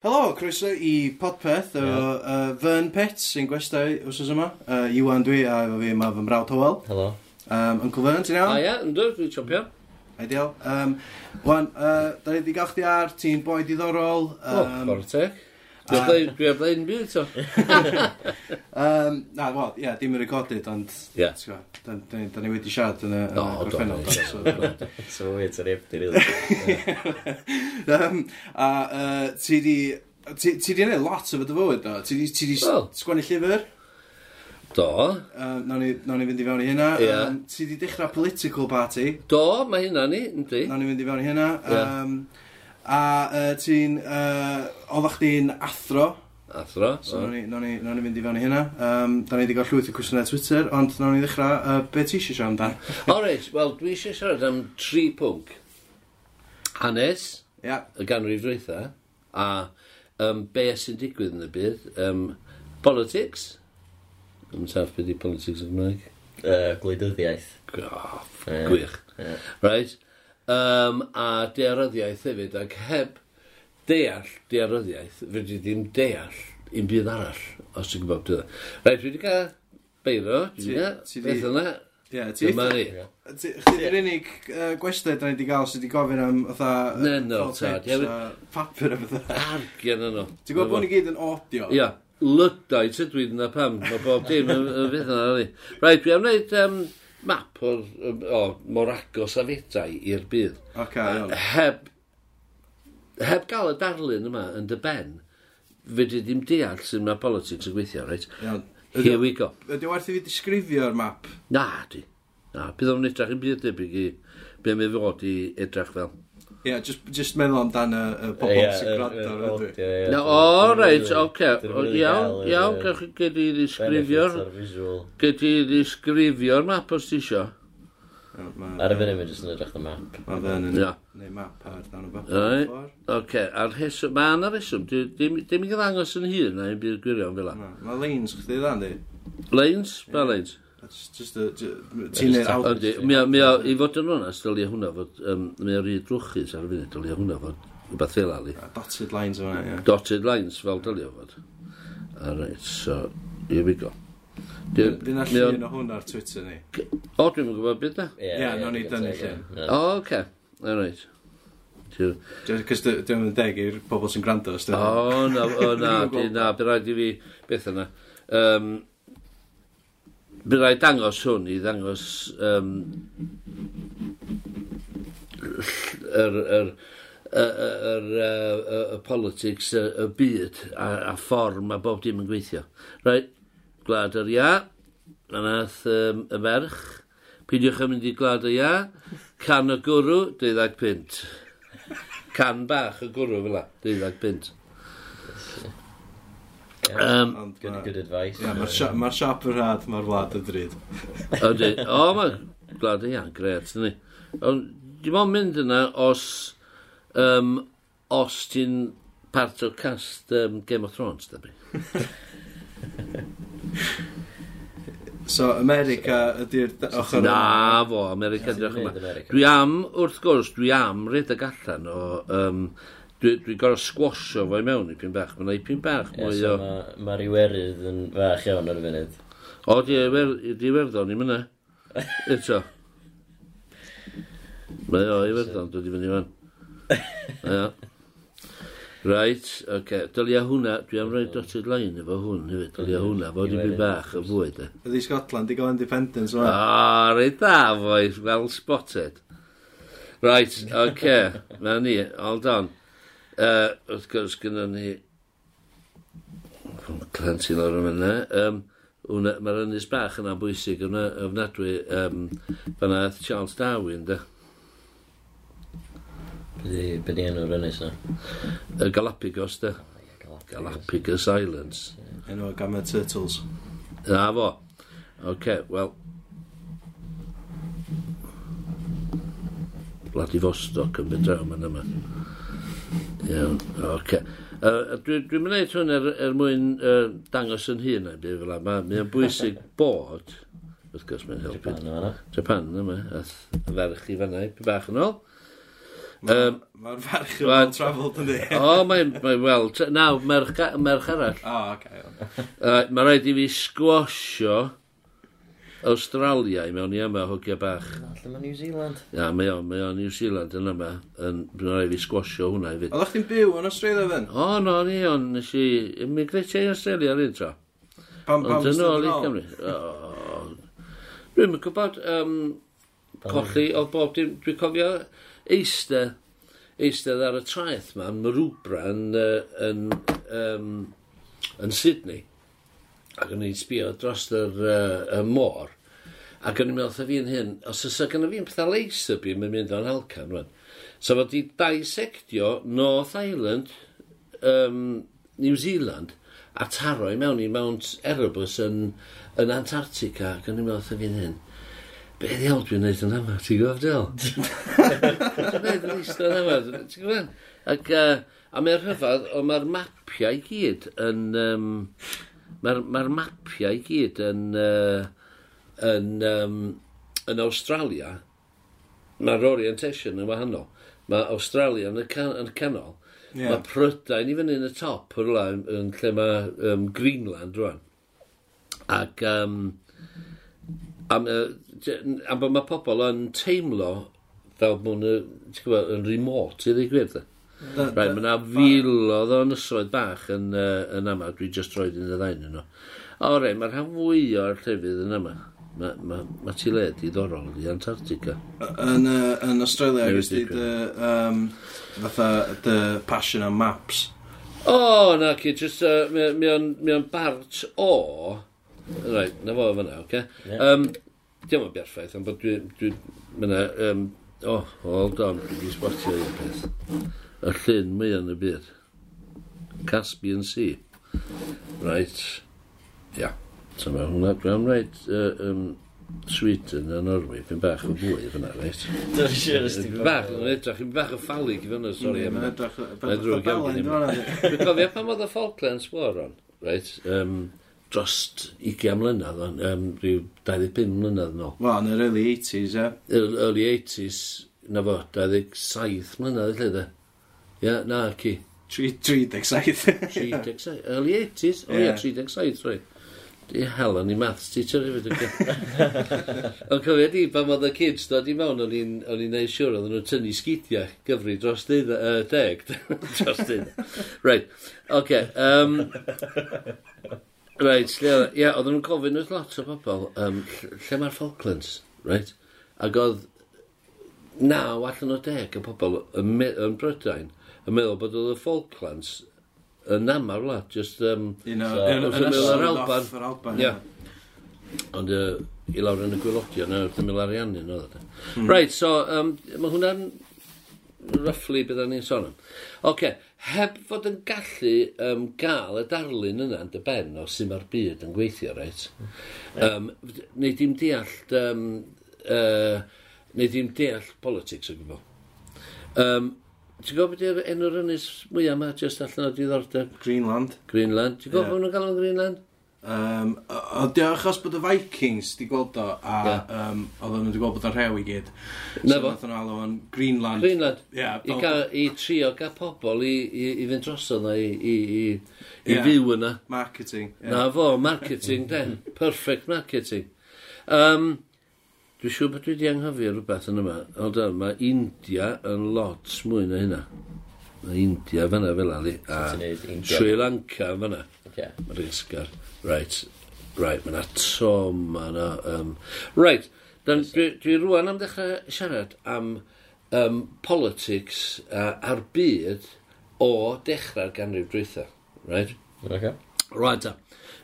Helo, croeso i Podpeth o yeah. uh, Fern Pits sy'n gwestau wrsos yma. Uh, Iwan dwi a efo fi yma fy mrawd Howell. Helo. Um, Uncle Fern, ti'n iawn? A ie, ynddo, dwi'n chompio. Ideal. Um, Wan, uh, da ni wedi gael chdi ar ti'n boi diddorol. Um, oh, teg. Dwi a blaen byd so. Um, na, wel, ie, yeah, dim yn recorded, ond... Ie. Yeah. t'go, Da da ni da ni wedi siarad yn y yn y O, do, gorffennol. do, so- So we it's an empty really. Yym, A yy, ti di... Ti ti di gwneud lot o fod y fywyd, do? Ti di, ti di s- Wel. sgwennu llyfr? Do, Um, nawn, ni, nawn ni fynd i fewn i hynna. Ie. Um, ti di dechrau political party? do, mae hynna ni, yndi. Nawn ni fynd i fewn i hynna. Ie. Um, A uh, ti'n... Uh, oeddach chdi'n athro. Athro. So, oh. nawn ni, ni, ni, fynd i fewn i hynna. Um, da ni wedi gael llwyth o cwestiynau Twitter, ond nawn ni ddechrau. Uh, be ti eisiau siarad amdan? o Alright, wel, dwi eisiau siarad am tri pwnc. Hanes, yeah. y ganrif dweitha, a um, be sy'n digwydd yn y byd. Um, politics. Yn saff beth i politics yn Gymraeg. Uh, gwleidyddiaeth. Oh, gwych. Yeah. Right um, a dearyddiaeth hefyd, ac heb deall dearyddiaeth, fe dwi ddim deall un byd arall, os ti'n gwybod beth. Rhaid, dwi wedi cael beiro, dwi wedi beth yna. Ie, ti ddim unig gwestiwn da ni wedi gael sydd wedi gofyn am fatha... Ne, no, tad. Papur am fatha. Argen yno. Ti'n gwybod bod ni gyd yn audio? Ia, lydau, tydw i na pam. Mae bob dim yn fydd yna. ni. Rhaid, dwi am wneud map o'r, o, mor agos a fedrau i'r bydd. Okay, iawn. Heb, heb gael y darlun yma yn dy ben, fe di ddim deall sy'n mae politics yn gweithio, reit? Iawn. Here we go. Ydy werth i fi disgrifio'r map? Na, di. Na, bydd o'n edrych yn byd debyg i be mae fod i edrach fel. Ie, yeah, just, just meddwl amdan y, y pobl yeah, sy'n gwrando ar ydw i. O, reit, oce, iawn, iawn, gawch chi gyd i ddisgrifio'r... Gyd i ddisgrifio'r map os ti isio. Ar y fyny mi jyst yn edrych y map. Mae fe yn neu map ar dan o bach. Oce, a'r heswm, mae yna reswm, dim i ddangos yn hyn na i'n byd gwirion fel la. Mae lanes chdi dda, di? Lanes? Ba lanes? Just a... Ti'n neud awd. Mi o, i fod yn onest, dylia hwnna fod... Um, mi o'r i drwchus ar y funud, dylia hwnna fod rhywbeth fel ali. Dotted lines yma, ie. Dotted lines, fel dylia fod. A reit, so, here we go. Dyn a llun o hwn ar Twitter ni. O, dwi'n mynd gwybod beth da? Ie, no ni dynnu llun. O, oce. A Alright. Cys dwi'n mynd deg i'r pobl sy'n gwrando. O, na, o, na, na, bydd rhaid i fi beth yna. Um, bydd rhaid dangos hwn i ddangos um, yr, yr, yr, y politics y, y byd a, a ffordd mae bob dim yn gweithio. Right, gwlad yr ia, anath um, y merch, pidiwch yn mynd i gwlad y ia, can y gwrw, 12 pint. Can bach y gwrw fel la, 12 pint. Um, Ond good, good advice. Yeah, Mae'r siop ma yn rhad, mae'r wlad yn drud. Ydy. O, mae gwlad yn iawn, gret. Ond dim ond mynd yna os, um, os ti'n part o cast um, Game of Thrones, da bi. So, America ydy'r ochr... Na, fo, America ydy'r ochr yma. Dwi am, wrth gwrs, dwi am redag allan o um, Dwi'n dwi gorau sgwasio fo i mewn i pyn bach. Mae'n ei pyn bach mwy o... Mae'r iwerydd yn fach iawn ar y funud. O, di e iwerddon i'n mynd. Eto. Mae o iwerddon, dwi wedi fynd i fan. Right, oce. Okay. Dylia hwnna, dwi am rhoi dotted line efo hwn hefyd. Dylia hwnna, fo di byd bach y fwy de. Ydy Scotland, di gael independence o'n? O, reit da, boys, well spotted. Right, oce, okay. na ni, hold on. Uh, wrth gwrs, gyda ni... Clantin o'r yma. Um, Mae'r ynys bach yna bwysig yna ofnadwy um, fan Charles Darwin, da. Be di enw'r ynys yna? Y Galapagos, da. Galapagos. Islands. Enw gan Gamma Turtles. Na fo. Oce, okay, wel, Vladivostok yn bydraw mae'n yma. Iawn, oce. Dwi'n mynd eith hwn er, er mwyn uh, dangos yn hun na byd fel yma. Mae'n bwysig bod, wrth gwrs mae'n helpu. Japan yma. Japan yma, a ferch i fanna, pi bach yn ôl. Um, Mae'r ferch yn well travelled yn di. O, mae'n, mae, wel, naw, merch, merch arall. O, oh, okay. uh, Mae rhaid i fi sgwosio Australia i mewn i yma hogia bach. Alla mae New Zealand. Ia, mae o, mae o New Zealand yn yma. Yn bynnag i fi sgwasio hwnna i fi. Oeddech chdi'n byw yn Australia fyn? O, no, ni o'n nes i immigrate i Australia rydyn tro. Pam, pam, Ond yn ôl i Cymru. Dwi'n mynd gwybod, um, colli o bob dim, dwi'n cofio eistedd, eistedd ar y traeth ma, yn Marwbra yn, uh, yn, um, yn Sydney ac o'n i'n sbio dros yr uh, y môr, ac o'n i'n meddwl, fi'n hyn, os ysa gyda fi'n pethau laser beam yn mynd o'n halcan, rwan. So fod i dissectio North Island, um, New Zealand, a taro i mewn i Mount Erebus yn, yn Antarctica, ac o'n i'n meddwl, fi'n hyn, be ddiawl dwi'n neud yn yma, ti'n gwybod diol? Dwi'n neud yn eistedd yn yma, ti'n gwybod? Ac, uh, a mae'r rhyfedd, o mae'r mapiau i gyd yn... Um, Mae'r ma mapiau i gyd yn, uh, yn, um, yn Australia, mae'r orientation yn wahanol. Mae Australia yn y, can yn y canol, yeah. mae Prydain i fyny yn y top rwla, yn lle mae um, Greenland rwan. Ac um, am, uh, am bod mae pobl yn teimlo fel bod nhw yn remote i ddigwydd. Rhaid, mae yna filodd o nysoedd bach yn, uh, yn yma, dwi just roed yn y ddain yn nhw. O rei, mae'r rhan fwy o'r llefydd yn yma. Mae ma, ma ti le diddorol i Antarctica. Yn, uh, yn Australia, agos di dy, um, fatha, dy passion am maps. O, oh, na ci, just, uh, mi mi o'n bart o... Rai, na fo fyna, oce? Okay? Yeah. Um, Diolch yn berffaith, ond bod dwi... dwi Mae yna... Um, oh, hold on, dwi wedi sbotio un peth y llyn mwy yn y byd. Caspian Sea. Right. Ia. Yeah. So mae hwnna, dwi'n rhaid uh, um, Sweden a Norwy, pyn bach o fwy fyna, reit? Dwi'n siŵr ysdi. Bach, yn edrych, yn bach o ffalig i fyna, sori. Yn edrych, yn drwy gael. Dwi'n cofio pan oedd y Falklands War on, reit? Um, drost 20 mlynedd, um, rhyw 25 mlynedd nôl. Wel, yn yr early 80s, e? Early 80s, na fo, 27 mlynedd, lle, Ie, na, ci. 37. 37. Early 80s? O ie, 37, roi. Di hel o'n i maths teacher hefyd yn cael. Ond cofio di, pan oedd y kids dod i mewn, o'n i'n neud siwr oedden nhw'n tynnu sgidiau gyfri dros dydd, uh, deg. dros dydd. Right, oce. Okay, um, right, lle oedd, oedden nhw'n gofyn wrth lot o bobl, um, lle mae'r Falklands, right? Ac oedd naw allan o deg y pobl yn, yn Brydain yn meddwl bod oedd y Falklands yn amar la, just... Um, Un o'r Alban. Ia. Ond uh, i lawr yn y gwylodion, yn wrth ymwyl ariannu'n oedd. Mm. Right, so, um, mae hwnna'n roughly bydda ni'n sôn am. Oce, okay, heb fod yn gallu um, gael y darlun yna yn dy ben o sy'n mae'r byd yn gweithio, reit? Um, neu dim deall... Um, uh, neu dim deall politics o gwbl. Um, Ti'n gwybod beth yw'r enw'r ynys mwyaf yma, jyst allan o diddordeb? Greenland. Greenland. Ti'n gwybod yeah. bod nhw'n galw'n Greenland? Um, o, o, achos bod y Vikings di gweld o, a yeah. um, oedden nhw wedi gweld bod o'n rhew i gyd. Na so, fo. Oedden nhw alw o'n Greenland. Greenland. Yeah, I, ca, I trio gael pobl i, i, i fynd drosodd na, i, i, i, i yeah. fyw yna. Marketing. Yeah. Na fo, marketing, de. Perfect marketing. Um, Dwi'n siŵr bod dwi wedi anghofio rhywbeth yn yma, ond mae India yn lot mwy na hynna. Mae India fyna fel ali, a Sri Lanka fyna. fanna. Okay. Madagascar. Right, right, mae'n atom, mae'n... Um, right, dan, dwi, dwi rwan am ddechrau siarad am um, politics uh, a'r byd o dechrau'r ganrif drwytha. Right? Okay. Right, da.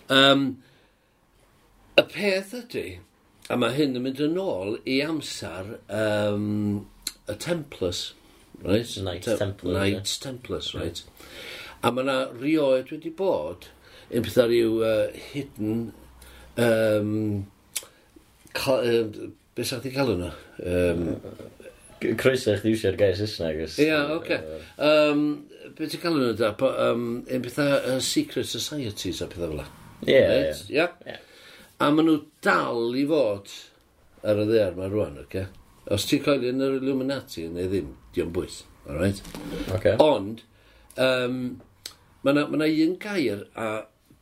Um, y peth ydy, A mae hyn yn mynd yn ôl i amser um, y Templars. Right? Knights Tem Templars. Knights yeah. Templars, right. A mae yna rioed wedi bod yn beth ar yw uh, hidden um, uh, beth sa'ch di cael yna? Um, Croeso chdi eisiau'r gair Saesneg. Ie, yeah, oce. Okay. Um, beth ti'n cael yna da? Um, yn beth uh, secret societies a pethau fel Ie, ie. Ie? A maen nhw dal i fod ar y ddear mae rwan, oce? Okay? Os ti'n coelio yn yr Illuminati neu ddim, di'n bwys, alright? Okay. Ond, um, mae yna ma un gair a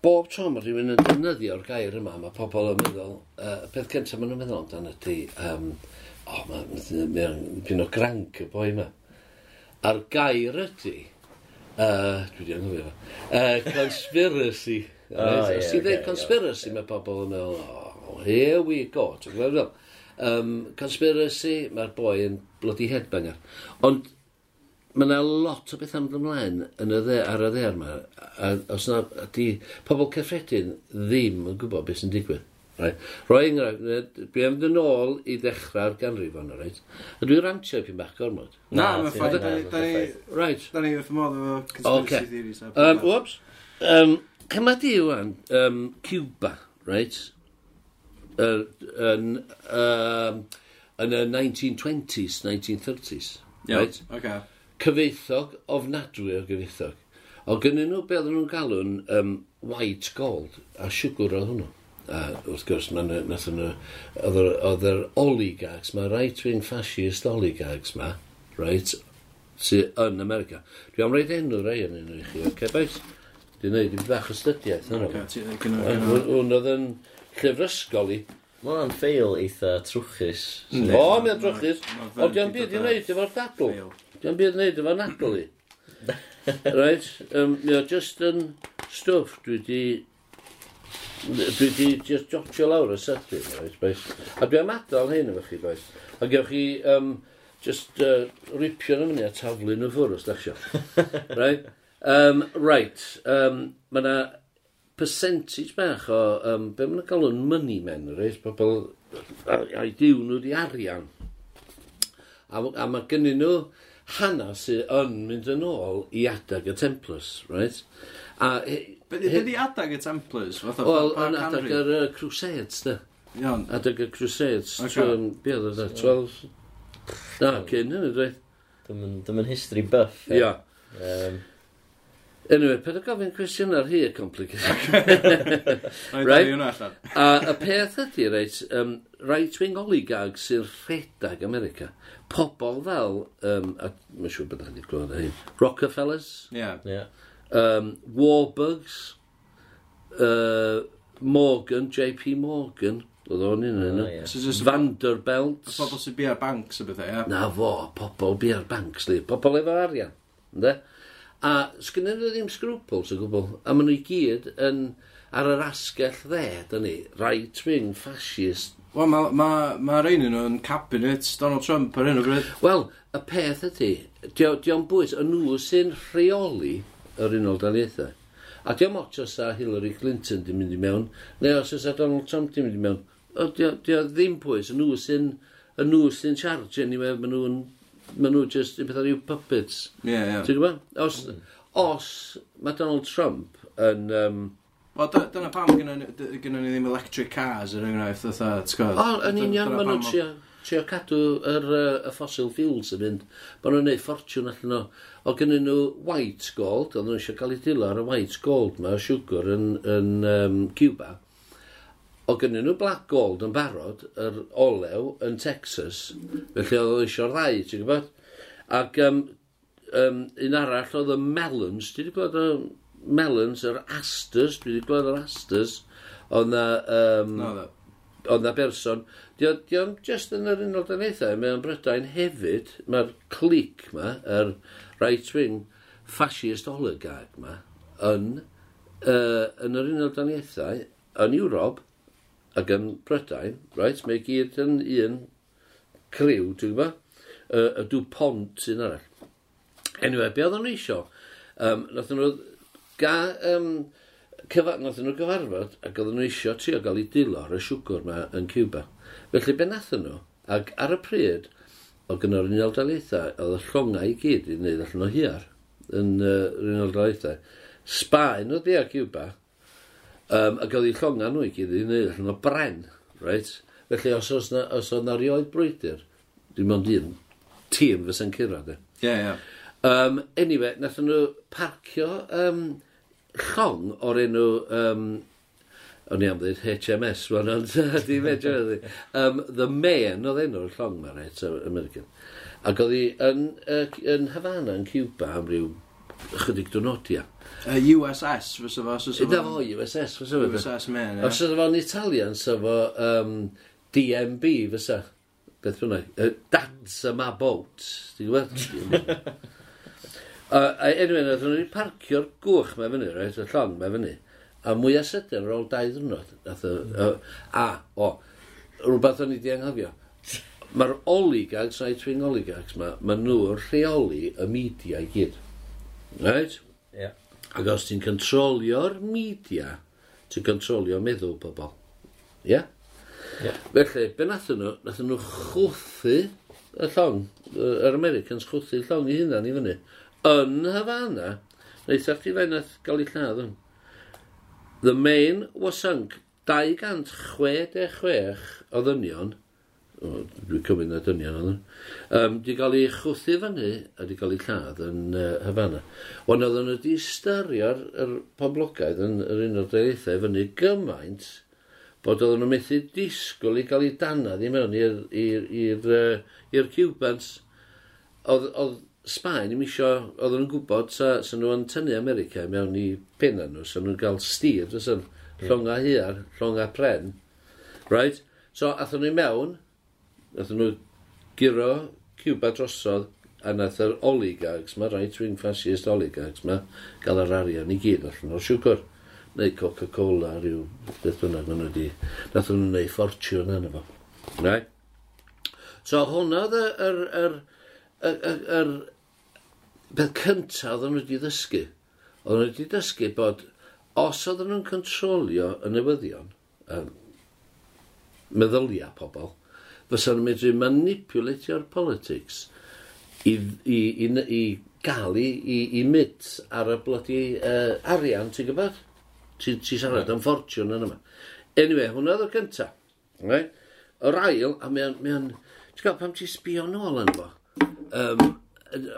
bob tro mae rhywun yn defnyddio'r gair yma, mae pobl yn meddwl, uh, y peth cyntaf maen nhw'n meddwl amdano ydy, um, o, oh, mae'n ma, ma, o granc y boi yma. A'r gair ydy, uh, dwi wedi anghofio, uh, conspiracy. Ah, os ti dweud conspiracy, mae pobl yn meddwl, oh, here we go. Ti'n gwybod Um, conspiracy, mae'r boi yn bloody headbanger. Ond mae yna lot o beth am ymlaen yn y dde, ar y dde yma. A, os yna, di, pobl cyffredin ddim yn gwybod beth sy'n digwydd. Right. Roi enghraifft, dwi am dyn ôl i ddechrau'r ganrif ond, right? A dwi'n rantio pyn bach gormod. Na, mae'n ffaith. Da ni, da ni, da da ni, da ni, da ni, da ni, da ni, da ni, da ni, da ni, da ni, Cyma di yw'n um, Cuba, right? Yn uh, um, y 1920s, 1930s. Yep. Right? Okay. Cyfeithog, ofnadwy o gyfeithog. O gynnyn nhw be oedden nhw'n galw'n um, white gold, a siwgr oedd hwnnw. A wrth gwrs, oedd yr oligarchs, mae right-wing fascist oligarchs ma, right, sydd yn America. Dwi am reid enw rai yn un i chi, oce, okay. Dwi'n neud i bach o stydiaeth. Hwn oedd yn llyfrysgol i. Mae o'n ffeil eitha trwchus. O, mae'n trwchus. O, diolch byd i wneud efo'r dadl. Diolch byd i wneud efo'r nadl i. Right, um, mi o just yn stwff dwi di dwi di just jotio lawr y sydyn, oes, oes. A dwi am adael hyn efo chi, oes. A gewch chi um, just uh, ripio'n ymwneud a taflu'n y ffwrdd, os da chi. right? Um, right, um, mae yna percentage bach o, um, be mae'n cael yn money men, reis, pobl a'i diw nhw di arian. A, a mae gennyn nhw hanas sydd yn mynd yn ôl i adag y Templars, right? A, be di adag y Templars? Wel, yn adag yr uh, Crusades, da. Iawn. Adag y Crusades. Okay. Be oedd oedd 12? Na, cyn hynny, dweud. Dwi'n history buff. Ia. Yeah. Um, Anyway, peth o gofyn cwestiwn ar hi y complicated. right? a y peth ydy, reit, um, right-wing oligag sy'n rhedag America. Pobl fel, um, a mae'n siŵr bod chi'n glwyd hyn, Rockefellers, yeah. Yeah. Um, Warbugs, uh, Morgan, JP Morgan, Oedd o'n un o'n un. Vanderbilt. Pobl sy'n biar banks o bethau, ia? Na fo, pobl biar banks, li. Pobl efo arian. Ynde? A sgynnyn nhw ddim scruples o gwbl. A maen nhw i gyd yn ar yr asgell dde, dyn ni, right-wing, fascist. Wel, mae ma, ma rhain yn nhw'n cabinet Donald Trump ar hyn o bryd. Wel, y peth ydy, diolch bwys, y nhw sy'n rheoli yr unol daliaethau. A diolch moch os a Hillary Clinton di mynd i mewn, neu os oes a Donald Trump di mynd i mewn. Diolch ddim pwys, y nhw sy'n y nhw sy'n charge anyway, maen nhw'n maen nhw just, yn ar rhyw puppets. Ie, yeah, ie. Yeah. Ti'n gwybod? Os, os mae Donald Trump yn... Um, Wel, dyna pam gynnu ni ddim electric cars er enghraifft, dda, ti'n gwybod? O, yn union, maen nhw'n trio, trio cadw yr, y fossil fuels yn mynd. Maen nhw'n neud ffortiwn allan nhw. O gynnu nhw white gold, oedd nhw eisiau cael ei dilo ar y white gold, ma, o siwgr yn, yn um, Cuba o gynnyn nhw Black Gold yn barod, yr olew yn Texas, felly oedd eisiau'r ddau, ti'n gwybod? Ac um, um, un arall oedd y melons, ti wedi gweld y melons, yr asters, dwi wedi gweld yr asters, oedd na... Um, no, no. Oedd na berson, di o'n just yn yr unol danaethau, mae o'n brydain hefyd, mae'r clic ma, yr right-wing fascist oligarch ma, yn, uh, yn yr unol danaethau, yn Ewrop, Ac yn Brydain, right, mae gyd yn un criw, dwi'n gwybod, y, y dw pont sy'n arall. Anyway, be oedden nhw eisiau? Um, Nothen nhw ga, um, cyfa, nothen nhw gyfarfod ac oedden nhw eisiau trio gael ei dilo ar y siwgr yma yn Cuba. Felly be nathen nhw, ac ar y pryd, o gynnal Unol daleithau, oedd y llongau i gyd i wneud allan o hiar yn uh, Unol daleithau. Sbaen oedd i Cuba, Um, ac oedd ei llonga nhw i gyd i wneud allan o bren, right? Felly os oes na, os oedd na rioed brwydr, dim ond un tîm fysa'n cyrra, de. Ie, yeah, ie. Yeah. Um, anyway, nath nhw parcio um, llong o'r enw, um, o'n i am ddweud HMS, wan, ond di medro ydi. Um, the Man oedd enw'r llong ma, right, American. Ac oedd hi yn, yn Havana, yn Cuba, am ryw chydig dwrnodia. Uh, USS, fysa fo? Yda fo, USS, fysa fo. USS man, ie. Os yda fo'n Italian, so fo um, DMB, fysa. Beth bynnag. Uh, that's a ma boat. Dwi'n gwybod? A anyway, nathon nhw'n parcio'r gwch mae fyny, roed, y llong mae fyny. A mwy a sydyn ar ôl dau ddwrnod. Mm. A, o, rhywbeth o'n i di anghofio. Mae'r oligags, a'i twing oligags ma, mae nhw'n rheoli y media i gyd. Right? Ie. Yeah. Ac os ti'n controlio'r media, ti'n controlio meddwl pobl. Ie? Yeah? Yeah. Felly, be nathyn nhw? Nathyn nhw chwthu y llong, yr Americans chwthu llong i hunan i fyny. Yn Havana, neith ar chdi fe nath gael ei lladd hwn. The main was sunk 266 o ddynion dwi'n cymryd na dynion oedd. Um, di gael ei chwthu fyny a di gael ei lladd yn uh, Havana. Ond oedden nhw wedi styrio'r er poblogaidd yn yr un o'r deithau fyny gymaint bod oedden nhw methu disgwyl i gael ei danad i mewn i'r Cubans. Oedd, oedd Sbaen i misio, oedden nhw'n gwybod sa, sa nhw yn tynnu America mewn i penna nhw, sa nhw'n cael stir, sa nhw'n llonga hir, llonga pren. Right? So, athyn nhw i mewn, Nath nhw giro Cuba drosodd a nath yr oligarchs ma, right-wing fascist oligarchs ma, gael yr arian i gyd allan o'r siwgr. Neu Coca-Cola, rhyw beth bynnag maen nhw wedi... Nath nhw'n neud ffortiwn yna fo. Right? So hwnna oedd yr, yr, yr, yr, yr peth cyntaf oedden nhw wedi ddysgu. Oedden nhw wedi dysgu bod os oedden nhw'n controlio y newyddion, um, meddylia pobl, fysa'n medru manipulatio'r politics i, i, i, i gael i, i, i mynd ar y blodi uh, arian, ti'n gwybod? Ti, ti siarad am ffortiwn yn yma. Anyway, hwnna oedd o gynta. Right? Yr ail, a mae'n... Mae ti'n gwybod pam ti'n sbio nôl yn fo? Um,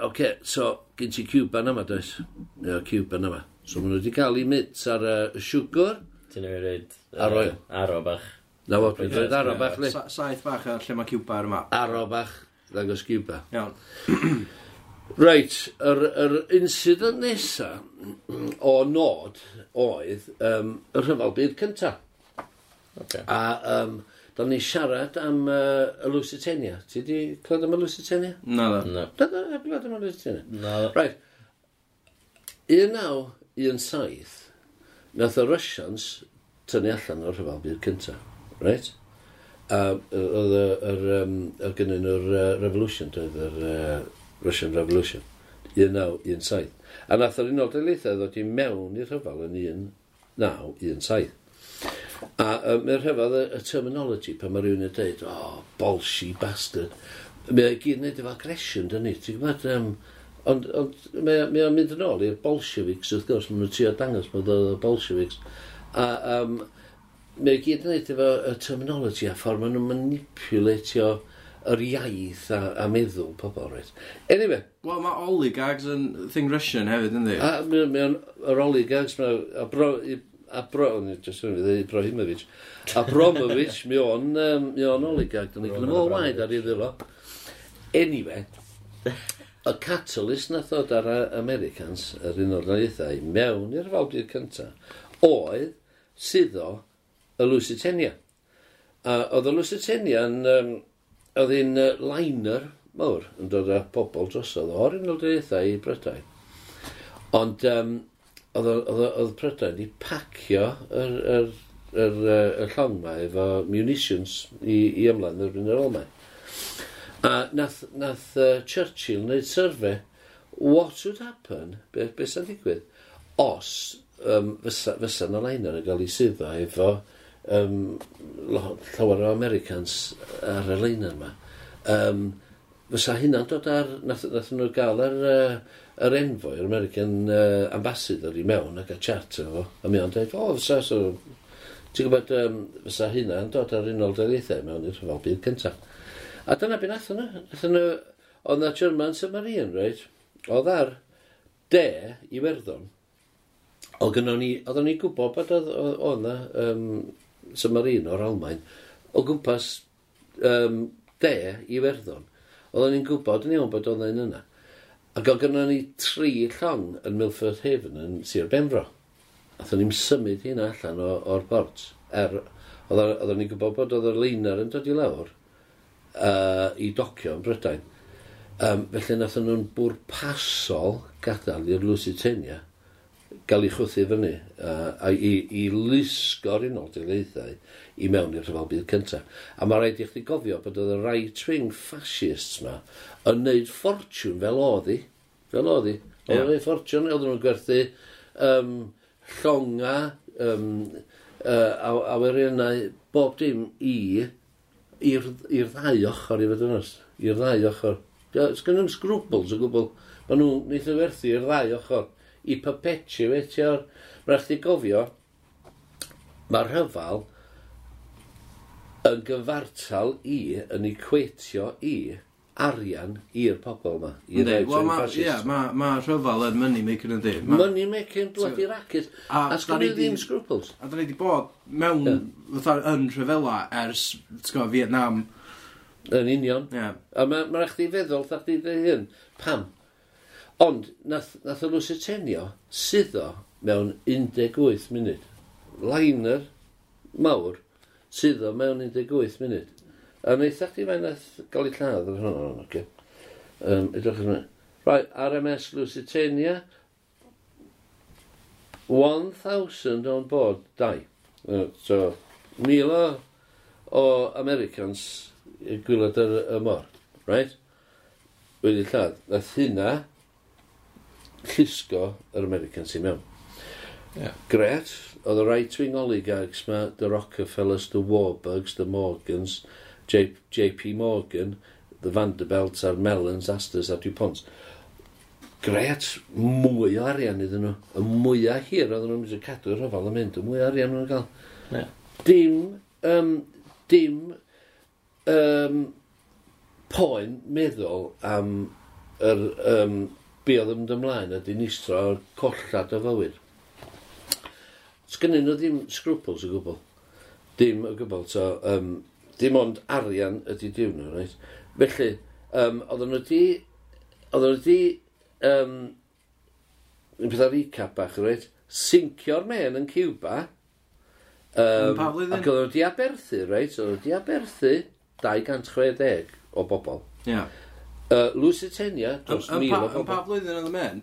OK, so, gen ti Cuban yma, does? Ie, yeah, Cuban yma. So, maen nhw wedi cael ei mynd ar y uh, siwgr. Ti'n ei wneud... Ar oil. Ar o bach. Na fod, dwi'n dweud aro bach ni. Sa- Saith bach ar lle mae Cuba ar y map. Arro bach, ddangos Cuba. Iawn. Reit, yr, yr incident nesa o nod oedd um, y rhyfel byd cynta. Okay. A um, da ni siarad am uh, y Lusitania. Ti di clywed am y Lusitania? Na dda. No. Da, da, da, clywed am y Lusitania. No. Right. 1917, nath y Russians tynnu allan o'r rhyfel byd cynta right? A oedd yr, um, yr gynnyn nhw'r uh, revolution, doedd yr uh, Russian Revolution, 1917. A nath yr unol deleithau ddod i mewn i'r rhyfel yn 1917. A um, mae'r rhyfel y, y terminology pan mae rhywun yn dweud, oh, bolshi bastard. Mae o gyd wneud efo aggression, dyn ni. Ti'n gwybod, um, ond, ond mae, mae o'n mynd yn ôl i'r Bolsheviks, wrth gwrs, maen nhw'n trio dangos bod oedd y Bolsheviks. A, um, Mae gyd yn neud efo y terminology a ffordd maen nhw'n manipulatio yr iaith a, a meddwl pobl, reit. Anyway. Wel, mae oligarchs yn thing Russian hefyd, ynddi? A, o'n yr oligarchs, mae a bro... A bro, abro, abro, just yn fydd, Ibrahimovic. A Bromovic, mi o'n, um, mi o'n oligarch, ni gyda mor waid ar ei ddilo. Anyway, y catalyst na ddod ar Americans, yr un o'r naethau, mewn i'r fawdur cyntaf, oedd sydd o y Lusitania. A oedd y Lusitania yn, um, oedd hi'n uh, liner mawr yn dod â pobl drosodd o'r un o'r dweithau i Brydain. Ond um, oedd, oedd, oedd Prydain i pacio yr, yr, yr, yr, yr llong ma efo munitions i, i ymlaen yr un ar ôl mae. A nath, nath uh, Churchill wneud survey, what would happen, beth be sy'n digwydd, os um, fysa, fysa na liner yn cael ei suddo efo um, llawer o Americans ar y lein yma. Um, fysa hynna'n dod ar, nath, nath nhw gael ar uh, yr envoy, yr American uh, ambassador i mewn ac a chat efo. A mi o'n dweud, o, fysa, so, ti'n gwybod, um, fysa hynna'n dod ar unol dyddiethau mewn i'r rhyfel byd cyntaf. A dyna beth nath nhw, Nath nhw, oedd na German Submarine, reit? Oedd ar de i Werddon. Oedd gynnon ni, oedden ni gwybod bod oedd, oedd, oedd na um, submarino o'r Almain o gwmpas um, de i Werddon. Oedden ni'n gwybod yn iawn bod oedd yn yna. Ac oedd gynnon ni tri llong yn Milford Haven yn Sir Benfro. Oedden ni'n symud hynna allan o'r port. Er, oedden ni'n gwybod bod oedd yr leinar yn dod i lawr uh, i docio yn Brydain. Um, felly nath nhw'n bwrpasol gadael i'r Lusitania gael ei chwthu fyny uh, a i, i lusgo'r unol dyleithau i mewn i'r rhyfel byd cyntaf. A mae rhaid i chdi gofio bod oedd y right-wing fascists ma yn neud ffortiwn fel oedd hi. Fel oedd hi. Oedd yeah. ffortiwn, oedd nhw'n gwerthu um, llonga, um, uh, aweriannau, bob dim i i'r ddau ochr i fod yn os. I'r ddau ochr. Sgynnu'n sgrwbls o gwbl. Mae nhw'n neithio e werthu i'r ddau ochr i perpetuatio'r... Mae'n rhaid i gofio, mae'r rhyfal yn gyfartal i, yn equatio i, arian i'r pobl yma. Wel, mae yeah, ma, ma rhyfel yn money making yn di. Ma... Money making, bloody so, racket. A, a sgan i ddim scruples. A da ni wedi bod mewn, yeah. fatha, yn rhyfela ers, ti'n Vietnam. Yn union. Yeah. A mae'n ma rhaid i feddwl, da chdi dweud hyn, pam? Ond, nath, nath o'n lwyseternio syddo mewn 18 munud. Liner mawr syddo mewn 18 munud. A wneud chdi mae nath gael ei lladd ar hwnnw, oce. Okay. Um, edrych yn Right, RMS Lusitania, 1,000 on board, dau. So, mil o o Americans gwylod yr y mor, right? Wedi lladd. Nath hynna, llusgo yr Americans i mewn. Yeah. Gret, oedd y right-wing oligarchs ma, the Rockefellers, the Warburgs, the Morgans, J, JP Morgan, the Vanderbilts a'r Mellons, Astors a DuPont. Gret, mwy o arian iddyn nhw. Y mwy o hir oedden nhw'n mynd i cadw'r rhyfel yn mynd, y mwy o arian nhw'n cael. Yeah. Dim, um, dim um, poen meddwl am yr um, be oedd yn mynd ymlaen a dinistro o'r collad o fywyd. Sgynnyn nhw ddim scruples o gwbl. Dim o gwbl. So, um, dim ond arian ydy diw nhw, Right? Felly, um, oedden nhw di... Oedden nhw di... Um, yn pethau recap bach, reit? Sincio'r men yn Cuba. Um, pa flwyddyn? Ac oedden nhw di aberthu, reit? Oedden nhw di aberthu 260 o bobl. Ia. Yeah. Uh, Lusitania, dros mil o bobl. Yn pa flwyddyn oedd y men?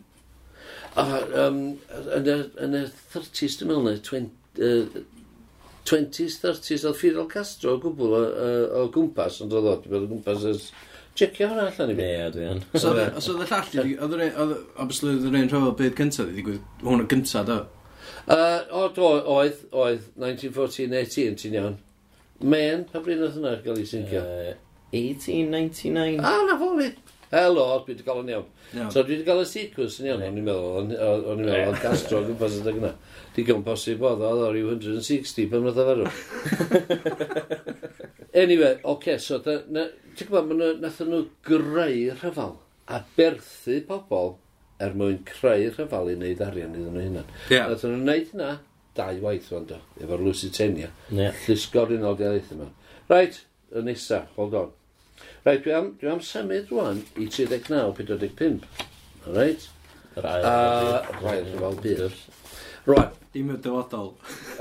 Ah, yn y 30s, dwi'n meddwl, neu 20s, 30s, oedd Fidel Castro o gwbl o o gwmpas, ond oedd o, dwi'n meddwl, o gwmpas, Checio hwnna allan i fi. Ie, dwi yn. Os oedd y llall, oedd obviously oedd yr un rhyfel byd cyntaf, wedi digwydd hwn yn gyntaf, do? Uh, o, do, oedd, oedd, 1914-18, ti'n iawn. Men, pa bryd oedd hwnna gael ei syncio? Uh, 1899. Ah, na fo fi. Helo, dwi wedi cael yn iawn. So dwi wedi cael y sequence yn iawn, o'n i'n meddwl, o'n i'n meddwl, o'n gastro yn gwmpas yna gyna. Di gwn posib oedd, oedd o'r 160 pan roedd o farw. Anyway, oce, okay, so ti'n gwybod, nath nhw greu rhyfel a berthu pobl er mwyn creu rhyfel i wneud arian iddyn nhw hunan. Yeah. Nath nhw'n wneud hynna dau waith fan do, efo'r Lusitania. Yeah. Llysgo'r unol diaeth yma. Right, y nesa, hold on. Right, dwi am, dwi am symud rwan i 39.45. Reit? Yr ail. Yr rhaid, rhyfel byr. Rwan, Dim y dyfodol.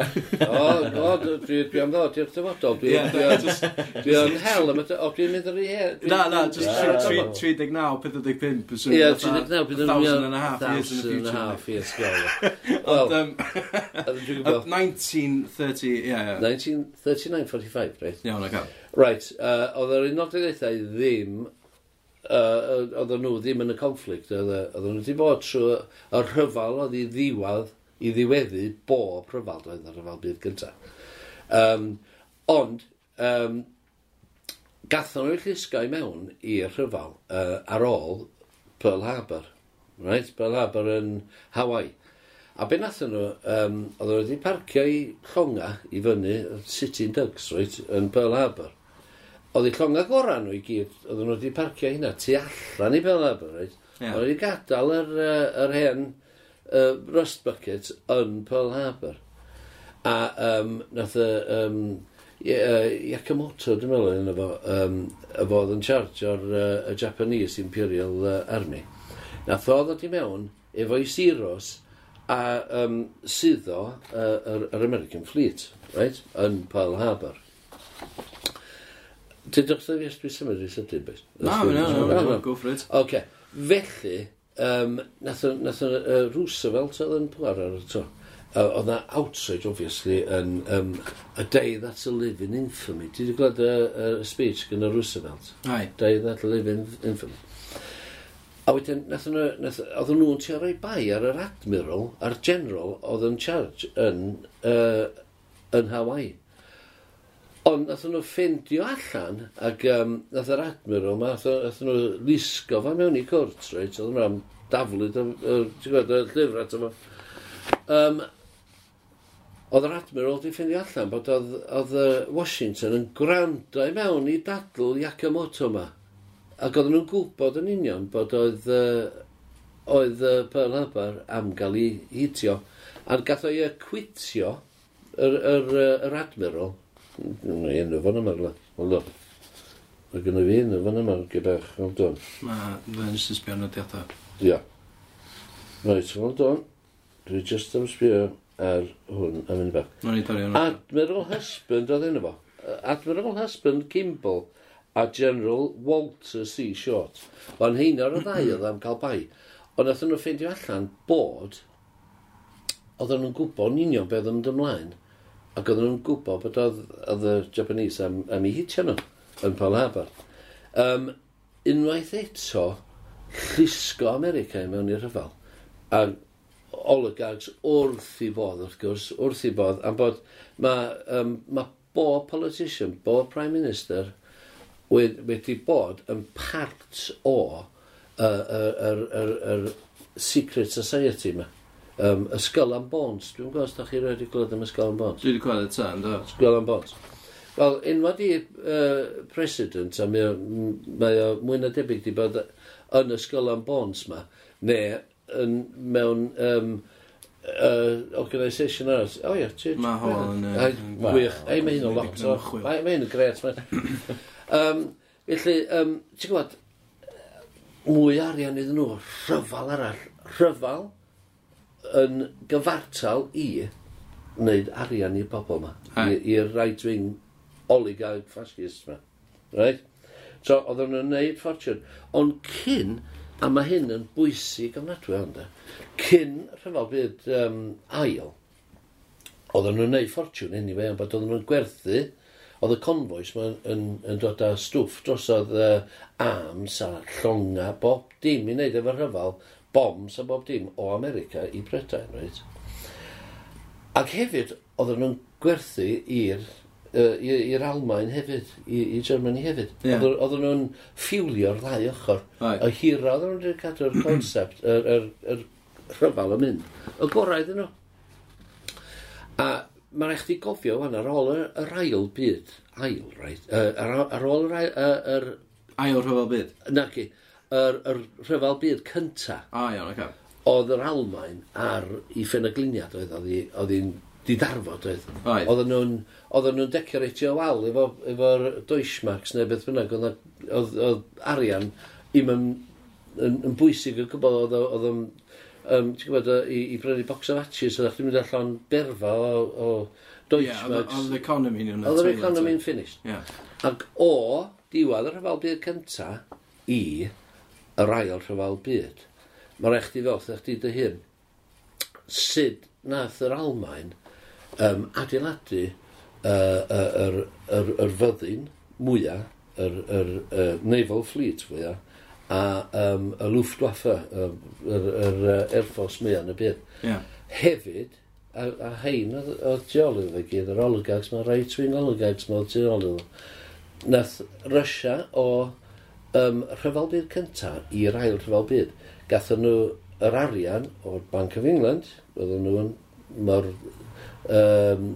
o, o, dwi, dwi am ddod i'r dyfodol. Dwi, yeah, dwi, just, dwi yn hel am y dyfodol. Dwi'n mynd ar ei her. Na, na, just 39, 45. Ie, 39, 45. and a half years in the future. and a half years Ond, um, 1930, ie, ie. 1939, 45, right? Iawn, ac Right, uh, oedd yr unodau eithau ddim uh, oedden nhw ddim yn y conflict, oedden nhw wedi bod trwy y rhyfel oedd i ddiwedd i ddiweddu bob rhyfel doedd yn rhyfel byd gyntaf. Um, ond, um, gathon nhw'r i mewn i'r rhyfel uh, ar ôl Pearl Harbor. Right? Pearl Harbor yn Hawaii. A be nath nhw, um, oedd nhw wedi parcio i llonga i fyny City Dugs, right, yn Pearl Harbor. Oedd eu llonga gorau nhw i gyd, oedd nhw wedi parcio hynna tu allan i Pearl Harbor, right? Yeah. Oedd wedi gadael yr, uh, yr hen uh, rust bucket yn Pearl Harbor. A um, nath y... Um, uh, Yakamoto, dwi'n meddwl, yn efo, um, efo oedd yn charge o'r uh, y Japanese Imperial uh, Army. Nath oedd oedd i mewn efo'i siros a um, suddo uh, yr, yr American Fleet, right, yn Pearl Harbor. Ti'n dod o'r fi ysbryd symud i sydyn, beth? Na, na, na, go for it. Oce, okay. felly, um, nath, nath uh, Roosevelt oedd yn pwar ar y to. Uh, oedd na outrage, obviously, yn um, A Day That's a Live in Infamy. Ti wedi gweld y, y speech gyda Roosevelt? Ai. Day that's a Live in Infamy. A wedyn, nath, nath, oedd nhw'n trio rhoi bai ar yr admiral, a'r general oedd yn charge yn, uh, yn Hawaii. Ond nath nhw ffendio allan, ac um, nath yr admiral yma, nath nhw lusgo fa mewn i cwrt, reit, oedd yna am daflyd, ti'n gwybod, y llyfr at yma. Um, oedd yr admiral wedi ffeindio allan bod oedd, oedd Washington yn gwrando i mewn i dadl Yakamoto yma. Ac oedden nhw'n gwybod yn union bod oedd, uh, oedd uh, Pearl Harbor am gael ei hitio. A gath o'i acwitio yr, yr, yr, yr admiral Mae un o fan yma, hold on. Mae gen i fi un o fan yma gyda'ch hold on. Mae fe'n sy'n sbio yn. Ia. Rwy'n rwy'n dod. Dwi just am sbio ar hwn am un bach. Mae'n i dorri hwnna. Admiral Husband oedd enw fo. Admiral Husband Kimball a General Walter C. Short. Ond hein o'r ddau oedd am cael bai. Ond nath nhw ffeindio allan bod oedden nhw'n gwybod yn union beth oedd yn ymlaen Ac oedden nhw'n gwybod bod oedd, oedd y Japanese am, am i hitio nhw yn Pearl Harbor. Um, unwaith eto, llusgo America i mewn i'r rhyfel. A oligarchs wrth i bodd, wrth gwrs, wrth i bodd, am bod mae um, ma bob politician, bob prime minister wedi bod yn part o yr uh, uh, uh, uh, uh, uh, secret society yma um, y Skull and Bones. Dwi'n gwybod os da chi roed wedi glod am y Skull and Bones. Dwi wedi clywed y tan, do. Ysgol am Bones. Wel, unwaith i uh, president, a mae o, mae o mwy na debyg di bod yn y Skull and Bones ma, neu yn, mewn um, uh, organisation arall. O ie, ti... Mae hwn yn... Gwych. Ei, mae hyn yn lot o... Mae hyn yn gret. um, felly, um, ti'n gwybod, mwy arian iddyn nhw, rhyfal arall. Rhyfal, yn gyfartal i wneud arian i'r bobl yma, i'r right-wing oligarch fascist yma. Right? So, oedden nhw'n gwneud ffortiwn. Ond cyn, a mae hyn yn bwysig ofnadwy ond, cyn rhyfel byd um, ail, oedden nhw'n gwneud ffortiwn anyway, ond bod oedden nhw'n gwerthu, oedd y convoys yn, yn, yn dod â stwff drosodd uh, arms a llonga, bob dim i wneud efo rhyfel bombs a bob dim o America i Brydain, right? Ac hefyd, oedden nhw'n gwerthu i'r uh, i'r Almain hefyd, i, i Germany hefyd. Yeah. Oedden nhw'n ffiwlio'r ddau ochr. Right. O hira oedden nhw'n cadw'r concept, yr, yr, yr rhyfel yn mynd. Y gorau iddyn nhw. A mae'n rhaid chdi gofio fan ar ôl yr, yr ail byd. Ail, right? Ar, ar ôl yr, Ail, yr, yr... Ail rhyfel byd? Na, ki yr, yr rhyfel byd cynta. O, iawn, oce. Okay. Oedd yr Almain ar i ffenagliniad oedd, oedd hi'n didarfod oedd. Oedd. Oedden nhw'n oedden nhw'n decoratio wal efo efo'r Deutschmarks neu beth bynnag oedd oedd oedd arian im yn, yn, yn bwysig o gwybod oedd oedd yn um, ti'n gwybod i, i brynu box o fatches oedd chdi'n mynd allan berfa o, o Deutschmarks. Yeah, oedd economy nhw'n Oedd yr economy'n finished. Yeah. Ac o diwad yr hyfal byd cynta i yr ail rhyfel byd. Mae rhaid chdi fel, chdi dy hun, sut nath yr Almain um, adeiladu uh, yr, yr, yr, fyddin mwyaf, yr, yr, yr naval fleet mwyaf, a um, y Luftwaffe, yr, yr, yr Air Force mwyaf yn y byd. Yeah. Hefyd, a, a hein oedd geolydd fe gyd, yr oligarchs, mae rhaid twin oligarchs mae oedd geolydd. Nath Russia o um, rhyfel byd cynta i'r ail rhyfel byd. Gathen nhw yr arian o'r Bank of England, oedden nhw yn mor um,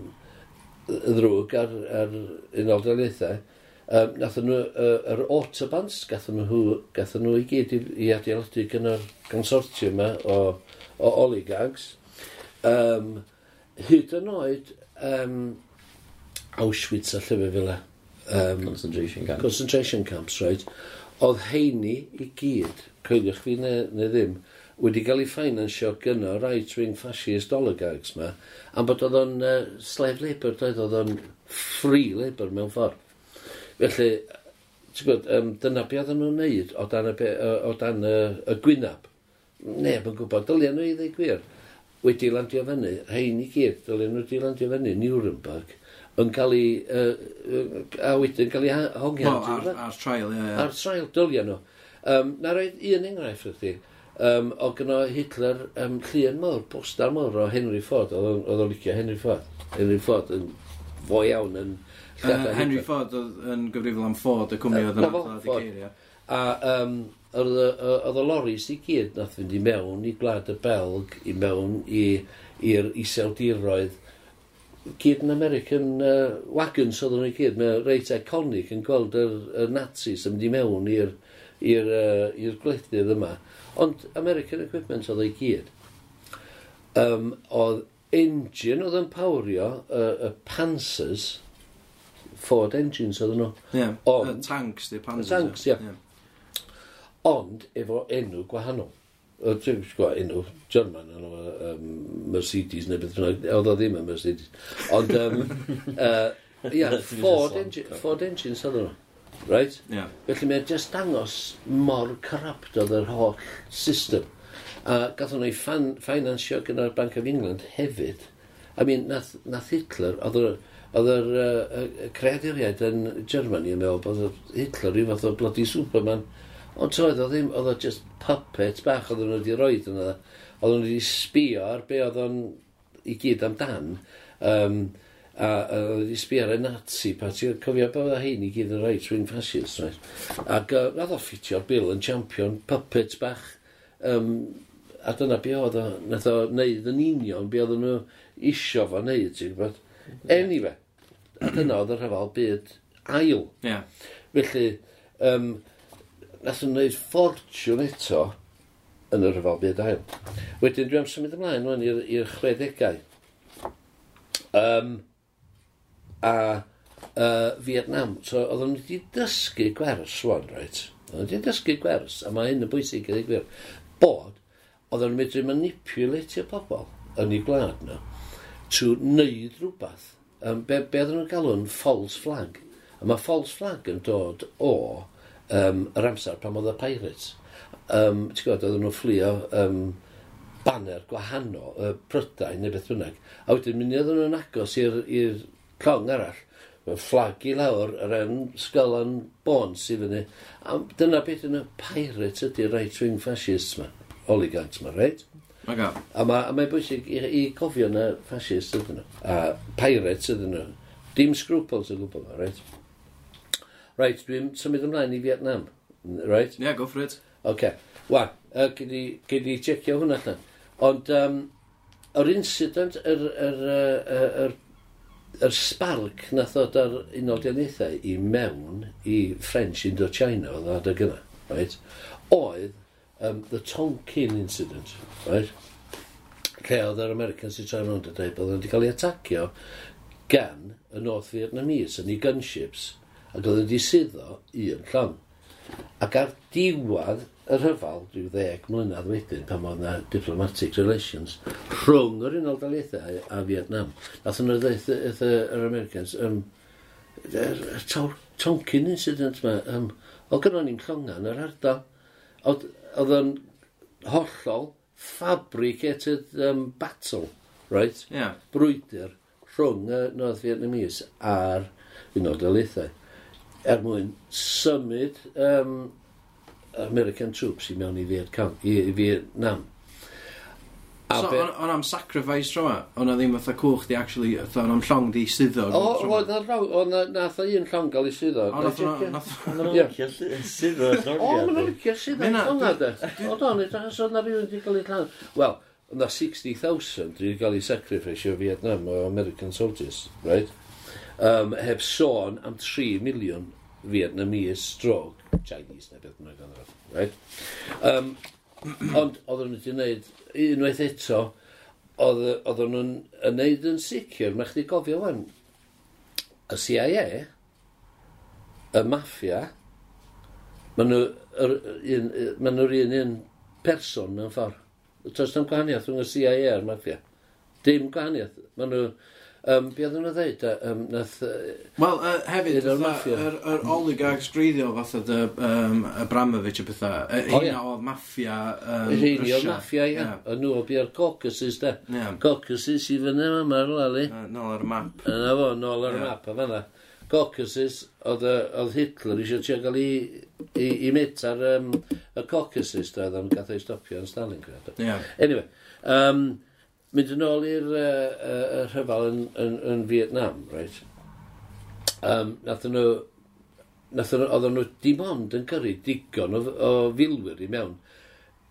ddrwg ar, ar unol daliaethau, um, gathen nhw uh, yr autobans, gathen nhw, gathen nhw i gyd i, i adeiladu gan yr consortium yma o, o oligarchs. Um, hyd yn oed um, Auschwitz a llyfr fel Um, concentration camps. Concentration camps, right. Oedd heini i gyd, coeliwch fi neu, neu ddim, wedi cael ei ffinansio gyno right-wing fascist oligarchs ma, am bod oedd o'n uh, slave labour, doedd oedd o'n free labour mewn ffordd. Felly, ti'n gwybod, um, dyna be oedden nhw'n neud o dan, y, be, o dan y, y gwynab. Neb yn gwybod, dylia nhw i ddeu gwir. Wedi landio fyny, hein i gyd, dylia nhw wedi landio fyny Nuremberg yn cael ei, uh, a wedyn cael ei hongian. No, ar, ar, trial, trail, ie, ie. Ar trail, dylia nhw. Um, na roed un enghraifft ydy, um, o gyno Hitler um, llun mawr, postar mawr o Henry Ford, oedd o'n licio Henry Ford. Henry Ford yn fo iawn yn... Uh, Henry Ford oedd yn gyfrifol am Ford, y cwmni oedd yn adlad i ceir, ie. A um, oedd y loris i gyd nath fynd i mewn i gwlad y Belg, i mewn i'r iseldiroedd, gyd yn American uh, wagons oedd nhw i gyd. mae'n reit iconic yn gweld yr, yr Nazis yn mynd i mewn i'r uh, gwledydd yma. Ond American equipment oedd ei gyd. Um, oedd engine oedd yn pawrio uh, y Panzers, Ford engines oedd nhw. Yeah, Ond, uh, tanks, di Panzers. Tanks, ie. Yeah. yeah. Ond efo enw gwahanol. Dwi'n gwybod enw, German, yn o um, Mercedes neu beth bynnag, oedd o ddim yn Mercedes. Ond, um, uh, yeah, Ford, engine, Ford engines oedd nhw. Right? Yeah. Felly mae'n just dangos mor corrupt oedd yr holl system. A gath nhw'n ei ffinansio gyda'r Bank of England hefyd. I mean, nath, nath Hitler, oedd yr oedd yr uh, creaduriaid yn Germany yn meddwl bod Hitler rhyw fath o bloody Superman Ond troedd, o ddim, oedd o just puppet bach oedd nhw wedi roed yna. Oedd nhw wedi sbio ar be oedd o'n i gyd amdan. Um, a, a oedd wedi sbio ar y Nazi party. Cofio be oedd hyn i gyd yn right wing fascist. Right? Ac uh, oedd o ffitio'r Bill yn champion puppet bach. Um, a dyna be oedd o, nath o wneud yn union, be oedd nhw isio fo wneud, ti'n gwybod? Anyway, a dyna oedd y rhyfel byd ail. Yeah. Felly, um, nath nhw'n gwneud ffortiwn eto yn y rhyfel byd ail. Wedyn dwi am symud ymlaen o'n i'r 60au. Um, a uh, Vietnam, so oedden nhw wedi dysgu gwers wan, right? Oedden nhw wedi dysgu gwers, a mae hyn yn bwysig gyda'i gwir, bod oedden nhw'n medru manipulatio pobl yn ei gwlad nhw trwy wneud rhywbeth. Um, be, be oedden nhw'n galw'n false flag? A mae false flag yn dod o um, yr amser pan oedd y Pirates. Um, Ti'n gwybod, oedden nhw'n fflio um, banner gwahanol, y Prydain neu beth bynnag. A wedyn, mynd oedden nhw'n agos i'r clong arall. Mae'n fflag i lawr yr enw Sgolan Bones i fyny. A dyna beth yn y Pirates ydy right-wing fascists ma. Oligans ma, reit? Okay. A mae'n ma bwysig i, i cofio na fascists ydyn nhw. A pirates ydyn nhw. Dim scruples y gwbl, reit? Right, dwi'n symud ymlaen i Vietnam. Right? Ie, yeah, go for it. OK. Okay. Wan, uh, gyd i checio hwnna allan. Ond, um, yr incident, yr, yr, yr, yr, yr sparc nath ddod ar unol dianaethau i mewn i French Indochina oedd adeg yna, right? oedd um, the Tonkin incident, right? Lle oedd yr Americans i troi rownd y dweud bod wedi cael ei atacio gan y North Vietnamese yn ei gunships ac oedd wedi suddo un llong. Ac ar diwad y rhyfal, rhyw ddeg mlynedd wedyn, pan oedd yna diplomatic relations, rhwng yr Unol Daliadau a Vietnam. Nath nhw ddeith yr Americans, um, Tonkin incident yma, um, oedd gynnon ni'n llongan yr ardal. Oedd yn hollol fabricated um, battle, right? Yeah. Brwydr rhwng y North Vietnamese a'r Unol Daliadau er mwyn symud um, American troops i mewn i Vietcong, i, i Vietnam. A so, be... o'n am sacrifice rhywma, o'n ddim fatha cwch di actually, o'n am llong di suddo. O, o'n o'n nath un llong gael ei suddo. O, nath o'n suddo. O, o'n licio suddo llonga de. O, o'n edrych o'n rhywun di gael ei llong. Wel, na 60,000 wedi cael ei sacrifice o Vietnam o American soldiers, right? Um, heb sôn am 3 miliwn Vietnamese stroke, Chinese neu beth mae'n ganddo. Right? Um, ond oedden nhw wedi gwneud, unwaith eto, oedden nhw'n gwneud yn sicr, mae chdi gofio wan y CIA, y maffia, maen nhw'r un, un person mewn ffordd. Does dim gwahaniaeth rhwng y CIA a'r maffia. Dim gwahaniaeth. Maen nhw Um, be oedden nhw'n dweud? Um, nath, uh, Wel, uh, hefyd, fatha, yr, yr oligarchs greiddiol fatha dy um, Abramovich a bethau. uh, O, ie. un o maffia um, Rheini o Russia. maffia, ia. Ie. O'n nhw o bia'r Caucasus, de. Ie. Caucasus i fyny yma, mae'r lali. Yy, Nôl ar y map. Yna fo, nôl ar y Ie. map, a fanna. Caucasus, oedd y- oedd Hitler eisiau trio gael i, i, i mit ar um, y Caucasus, da, oedd o'n gath ei stopio yn Stalingrad. gwneud. Ie. Anyway, um, mynd yn ôl i'r uh, uh, rhyfel yn, yn, yn Vietnam, right? Um, nath nhw, nathen nhw, oedden nhw dim ond yn gyrru digon o, o filwyr i mewn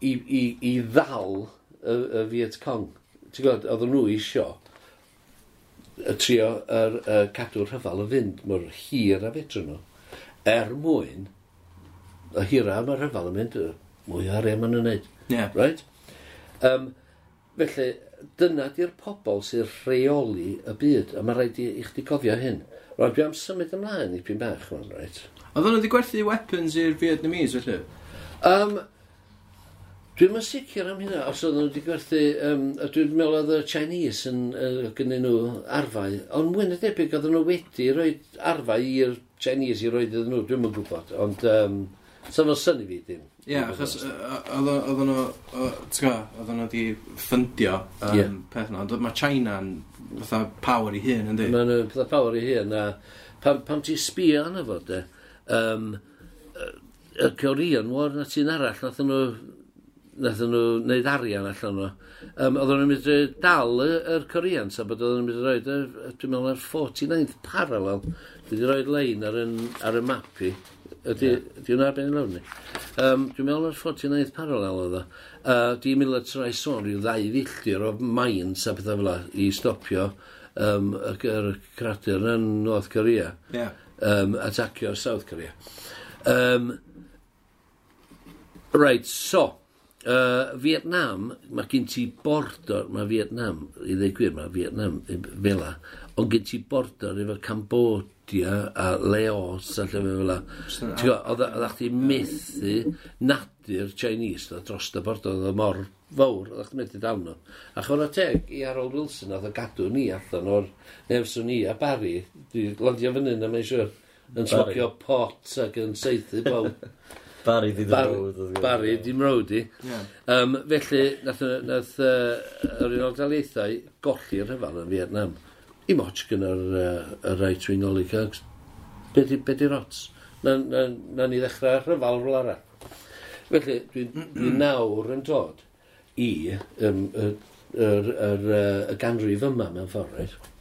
i, i, i ddal y, y Viet Cong. Ti'n gwybod, oedden nhw isio y trio yr, y cadw'r rhyfel yn fynd mor hir a fedrwn nhw er mwyn y hira mae'r rhyfel yn mynd mwy o arian maen nhw'n wneud. Yeah. Right? Um, felly, dyna di'r pobl sy'n rheoli y byd, a mae rhaid i, i chdi cofio hyn. Rwy'n dwi am symud ymlaen i pyn bach, mae'n rhaid. Oedd nhw wedi gwerthu weapons i'r Vietnamese, felly? Um, Dwi'n yn sicr am hynna, os oedden nhw wedi gwerthu, um, dwi'n meddwl oedd y Chinese yn uh, gynnyn nhw arfau, ond mwyn y debyg oedden nhw wedi rhoi arfau i'r Chinese i roed iddyn nhw, dwi'n yn gwybod, ond um, Sa'n fel syni fi dim. Ie, achos yy, o- oedden nhw, o- ti'n gwybod, oedden nhw wedi ffyndio yym, Ie. peth yna, ond mae China'n fatha power i hun, yndi? Mae nhw'n pethau power i hyn, a pam, pam ti'n sbio arno fo, de, um, y Corean War na ti'n arall, nath nhw, nath nhw wneud arian allan nhw. Um, oedden nhw'n mynd i dal y- yr Corean, sa bod oedden nhw'n mynd i roed, y- dwi'n meddwl, yr 49th parallel, wedi roed lein ar, yn, ar y map i. Ydy, ydy hwnna ben i lawr ni. Um, dwi'n meddwl ar 49th parallel oedd o. Uh, di Millard Sarai sôn rhyw ddau ddilltir o maint a pethau fel i stopio um, yr cradur yn North Korea. Yeah. Um, atacio South Korea. Um, right, so. Uh, Vietnam, mae gen ti border, mae Vietnam, i ddweud gwir, mae Vietnam fela, ond gen ti border efo India a Leos a lle fe fel la. Ti'n gwybod, oedd Oedda chdi methu nadur Chinese na dros y bord oedd y mor fawr, oedda chdi methu dal nhw. A chwrna teg i Harold Wilson oedd y gadw ni allan o'r nefswn ni a Barry, di landio fyny na mae'n siwr, yn smocio pot ac yn seithi bawb. Barry di Bar road. Barry di road i. Um, felly, nath, nath uh, yr Unol Daleithiau golli'r rhyfel yn Vietnam i moch gan yr, uh, right wing oligarchs. Be di, be di rots? Na, na, na ni ddechrau rhyfal fel arall. Felly, dwi'n dwi nawr yn dod i um, y, y, y, y ganrif yma mewn ffordd, right?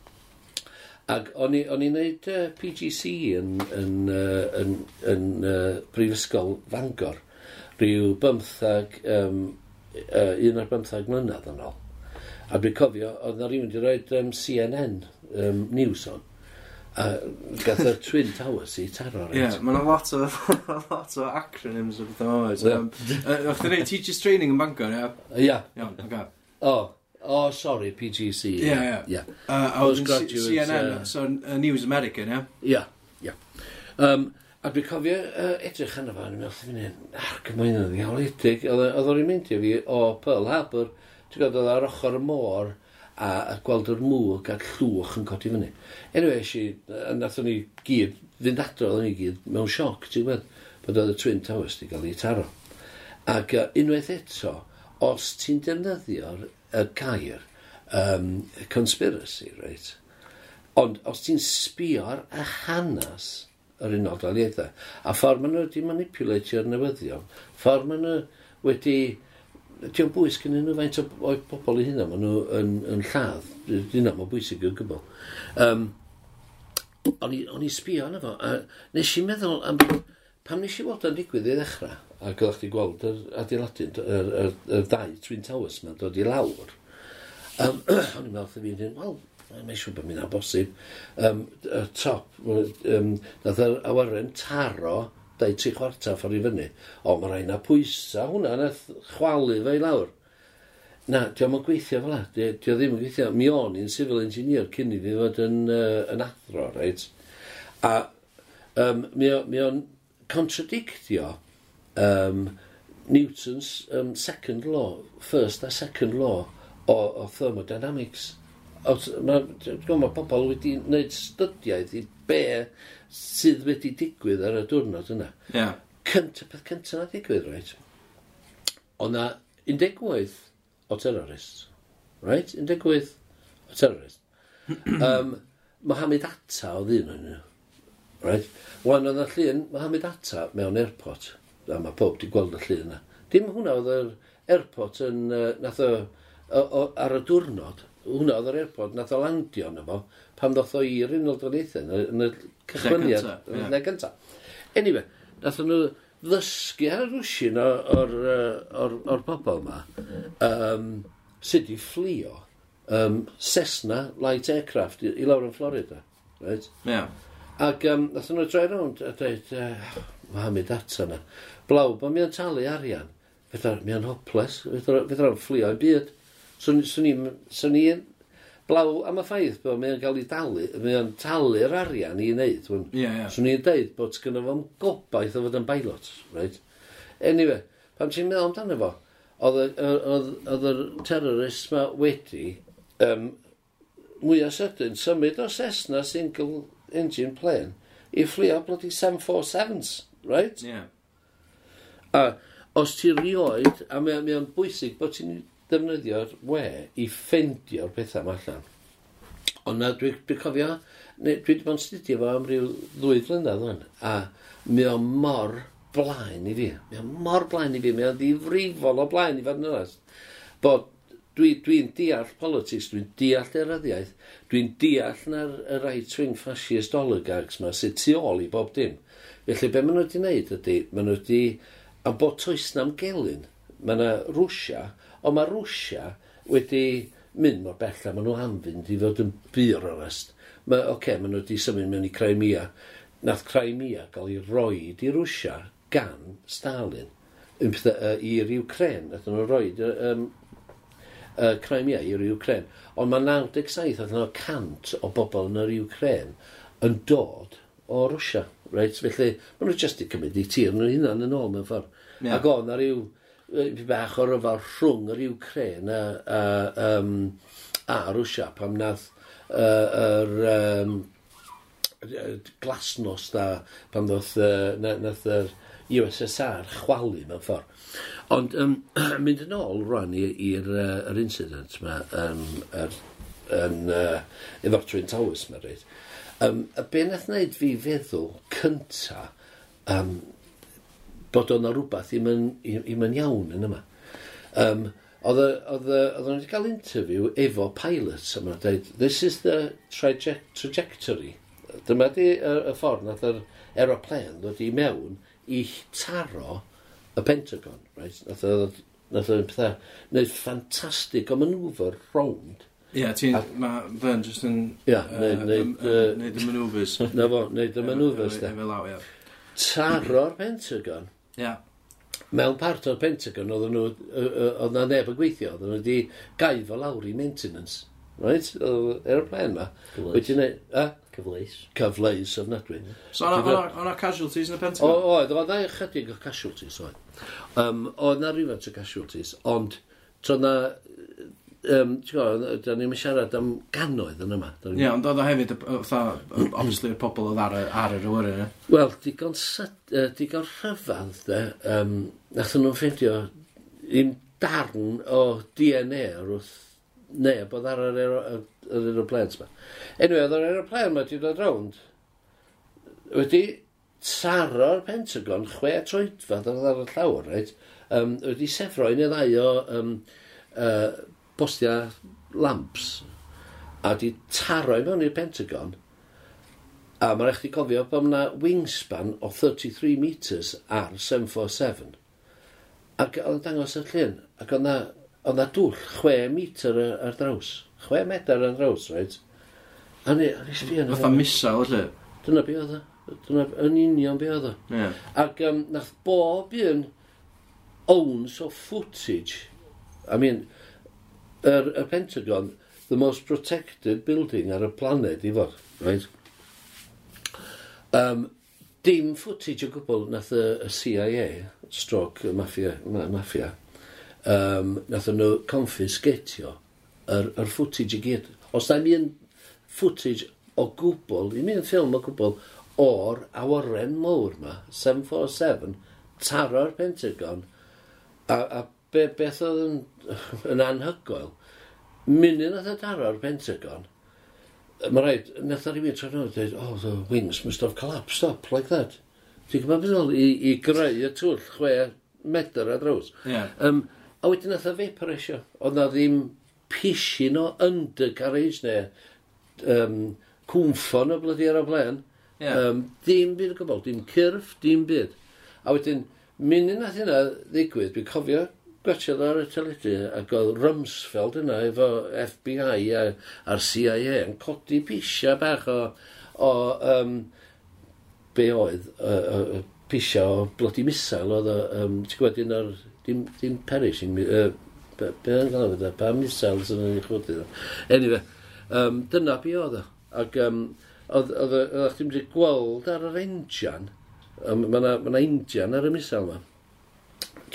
Ac o'n i'n neud uh, PGC yn, yn, uh, yn, yn uh, Brifysgol Fangor rhyw bymthag, um, uh, un ar bymthag mlynedd yn ôl. A dwi'n cofio, oedd na rhywun wedi rhoi um, CNN um, News on. A gath y Twin Towers i taro rhaid. Ie, yeah, mae'n lot o, lot o acronyms o bethau oes. O'ch chi'n rei Teachers Training yn Bangor, ie? Ia. Iawn, oga. O, o, sorry, PGC. Ie, ie. Postgraduate. CNN, uh, so uh, News American, ie? Ia, ia. Um, a dwi'n cofio uh, edrych arno fan, yn meddwl, ar gymwyn yn ddiawledig, oedd o'n mynd i fi o Pearl Harbor, Ti'n gwybod, oedd ar ochr y môr a, a gweld yr mwg a'r llwch yn codi fyny. Anyway, si, nathon ni gyd, fynd adro, oedden ni gyd mewn sioc, ti'n gwybod, bod oedd y Twin Towers di gael ei taro. Ac uh, unwaith eto, os ti'n defnyddio'r y gair um, conspiracy, right? Ond os ti'n sbio ar y hanes yr unol daliaethau, a ffordd maen nhw wedi manipulatio'r newyddion, ffordd maen nhw wedi Ti'n bwys gen nhw faint o'i bobl i hynna, maen nhw yn, yn lladd. Dyna mae'n bwysig i'r gwbl. Um, o'n i, i sbio yna fo, a nes i meddwl am... Pam nes i weld o'n digwydd i ddechrau, a gyda chdi gweld yr adeiladu, yr, yr, yr ddau Twin Towers yma dod i lawr, um, o'n i'n meddwl wrth i fi'n wel, mae'n siŵr bod mi'n bosib, um, y top, um, nath yr awyren taro dau tri chwarta ffordd i fyny. O, mae rhaid na pwysa hwnna na chwalu fe i lawr. Na, di o'm yn gweithio fel la. Di, di o ddim yn gweithio. Mi o'n i'n civil engineer cyn i fi fod yn, uh, yn athro, reit? A um, mi o, mi o'n contradictio um, Newton's um, second law, first a second law o, o thermodynamics. Mae ma pobl wedi gwneud studiaeth i be sydd wedi digwydd ar y diwrnod yna. Yeah. Cynt, peth cyntaf na digwydd, right? O na 18 o terrorist. Right? 18 o terrorist. um, Mohamed Atta o ddyn nhw. Right? Wan oedd y llun Mohamed Atta mewn airport. A mae pob di gweld y llun yna. Dim hwnna oedd yr airport yn uh, nath o, o, o, ar y diwrnod hwnna oedd yr airport, nath o landio yna fo, pam ddoth o i'r un oldraneithau, yn y cychwyniad, yn y gynta. Anyway, nath nhw ddysgu ar y rwysyn o'r, or, or pobl yma, um, sydd i fflio um, Cessna light aircraft i, i lawr yn Florida. Right? Yeah. Ac um, nath nhw droi rownd a dweud, uh, Mohamed Atta na, blaw, bod mi'n talu arian, fydda, mi'n hopeless, fydda, fydda, fydda, fydda, fydda, Swn, swn i'n... Swn i'n blaw am y ffaith bod mae cael ei dalu, mae talu'r arian i wneud. Ie, ie. Yeah, yeah. Swn i'n deud bod gyda fo'n gobaith o fod yn bailot, right? Anyway, pan ti'n meddwl amdano fo, oedd y terrorist ma wedi um, mwyaf sydyn symud o Cessna single engine plane i fflio bloody 747s, right? Ie. Yeah. A os ti rioed, a mae o'n bwysig bod ti'n defnyddio'r we i ffendio'r pethau yma allan. Ond na, dwi'n dwi cofio, neu, dwi wedi bod yn studio fo am ryw ddwy flynedd o'n, a mi o mor blaen i fi, mi o mor blaen i fi, mi o ddifrifol o blaen i fod yn oes, bod dwi'n dwi, deall politics, dwi'n deall eraddiaeth, dwi'n deall na'r right-wing fascist oligarchs yma sydd tu ôl i bob dim. Felly, be maen nhw wedi wneud ydy, maen nhw wedi, am bod toes na'm gelyn, mae yna Rwsia Ond mae Rwsia wedi mynd mor bella, maen nhw anfynd i fod yn byr arrest. Mae, oce, okay, maen nhw wedi symud mewn i Crimea. Nath Crimea gael ei roed i Rwsia gan Stalin uh, i'r Ukraine. Nath nhw roed um, uh, Crimea i'r Ukraine. Ond mae 97 oedd yna cant o bobl yn yr Ukraine yn dod o Rwsia. Right? Felly, maen nhw jyst i cymryd i tir nhw hunan yn ôl mewn ffordd. Yeah. Ac o'n na ryw bach o ryfel rhwng yr Ukraine a, a, um, a Rwysia pam nath yr uh, um, glasnos da pam ddoth uh, nath yr USSR chwalu mewn ffordd. Ond um, mynd yn ôl rwan i'r uh, incident yma um, er, yn uh, Iddotwyn Towers, yma reid. Um, a be nath wneud fi feddwl cynta um, bod o'na rhywbeth ddim yn, ddim yn iawn yn yma. Um, Oedden nhw wedi cael interview efo pilots yma, dweud, this is the traje trajectory. Dyma di y, y ffordd nath yr aeroplan ddod i mewn i taro y Pentagon, right? Nath o'n pethau, wneud ffantastig o manwfer rownd. Ie, yeah, ti'n, mae Fern just yn... Ie, neud, neud... y manwfers. Na fo, wneud y manwfers, da. Efe law, ie. Taro'r Pentagon Yeah. Mewn part o'r Pentagon, oedd nhw, oedd na neb yn gweithio, oedd nhw wedi gaif o lawr i maintenance. Right? O'r aeroplan ma. Cyfleus. Cyfleus. Cyfleus of nadwy. So o'na casualties yn y Pentagon? Oedd, oedd na ychydig o casualties oedd. Um, oedd na rhywfaint o casualties, ond to na um, ti'n gwybod, da ni'n siarad am ganoedd yn yma. Ie, yeah, ond oedd o hefyd, fatha, obviously, y pobl oedd ar, ar yr awyr yna. Wel, digon, uh, digon rhyfedd, de, um, nath nhw'n ffeindio un darn o DNA wrth neb oedd ar yr, yr aeroplanes yma. Anyway, oedd yr aeroplane yma wedi dod rownd wedi taro'r Pentagon, chwe troedfad oedd ar y llawr, reit, um, wedi sefro un neu ddau o um, uh, bostia lamps a di taro i mewn i'r Pentagon a mae'n eich di cofio bod yna wingspan o 33 metres ar 747 ac oedd yn dangos y llun ac oedd yna dŵll 6 metr ar, ar draws 6 metr ar draws, right? A ni, a ni sbio yna Fatha misal, o lle? Dyna be oedd o. Dyna yn union be oedd o. Yeah. Ac um, nath bob un owns o footage. I mean, yr, y Pentagon, the most protected building ar y planed i fod, right? Um, dim footage o gwbl nath y, y CIA, stroke, y mafia, ma, mafia um, nath nhw confiscatio yr, yr footage i gyd. Os da mi'n footage o gwbl, i mi'n ffilm o gwbl, o'r awyren mawr ma, 747, taro'r Pentagon, a, a be, beth oedd yn, yn anhygoel, munud nath y daro'r Pentagon, mae rhaid, nath ar i mi trwy'n nhw'n dweud, oh, the wings must have collapsed up like that. Ti'n gwybod beth oedd i, i greu y twll chwe medr a draws. Yeah. Um, a wedyn nath o vaporisio. Oedd na ddim pishin o undercarriage neu um, cwmffon o blydi ar y blaen. Yeah. Um, dim byd o gobl, dim cyrff, dim byd. A wedyn, munud nath hynna ddigwydd, dwi'n cofio gwachod ar y teledu, ac oedd Rumsfeld yna efo FBI a, a'r CIA yn codi pisia bach o, o um, be oedd, uh, uh, pisia o blodi misael oedd, um, ti'n gwybod, un o'r, dim, dim perishing, uh, be yn gael oedd pa misael sy'n ei chwyddi iddo. Anyway, um, dyna be oedd o. Ac um, oedd, oedd, oedd, oedd, oedd, oedd, oedd, oedd, oedd, oedd, oedd, oedd, oedd, oedd, oedd, oedd, oedd,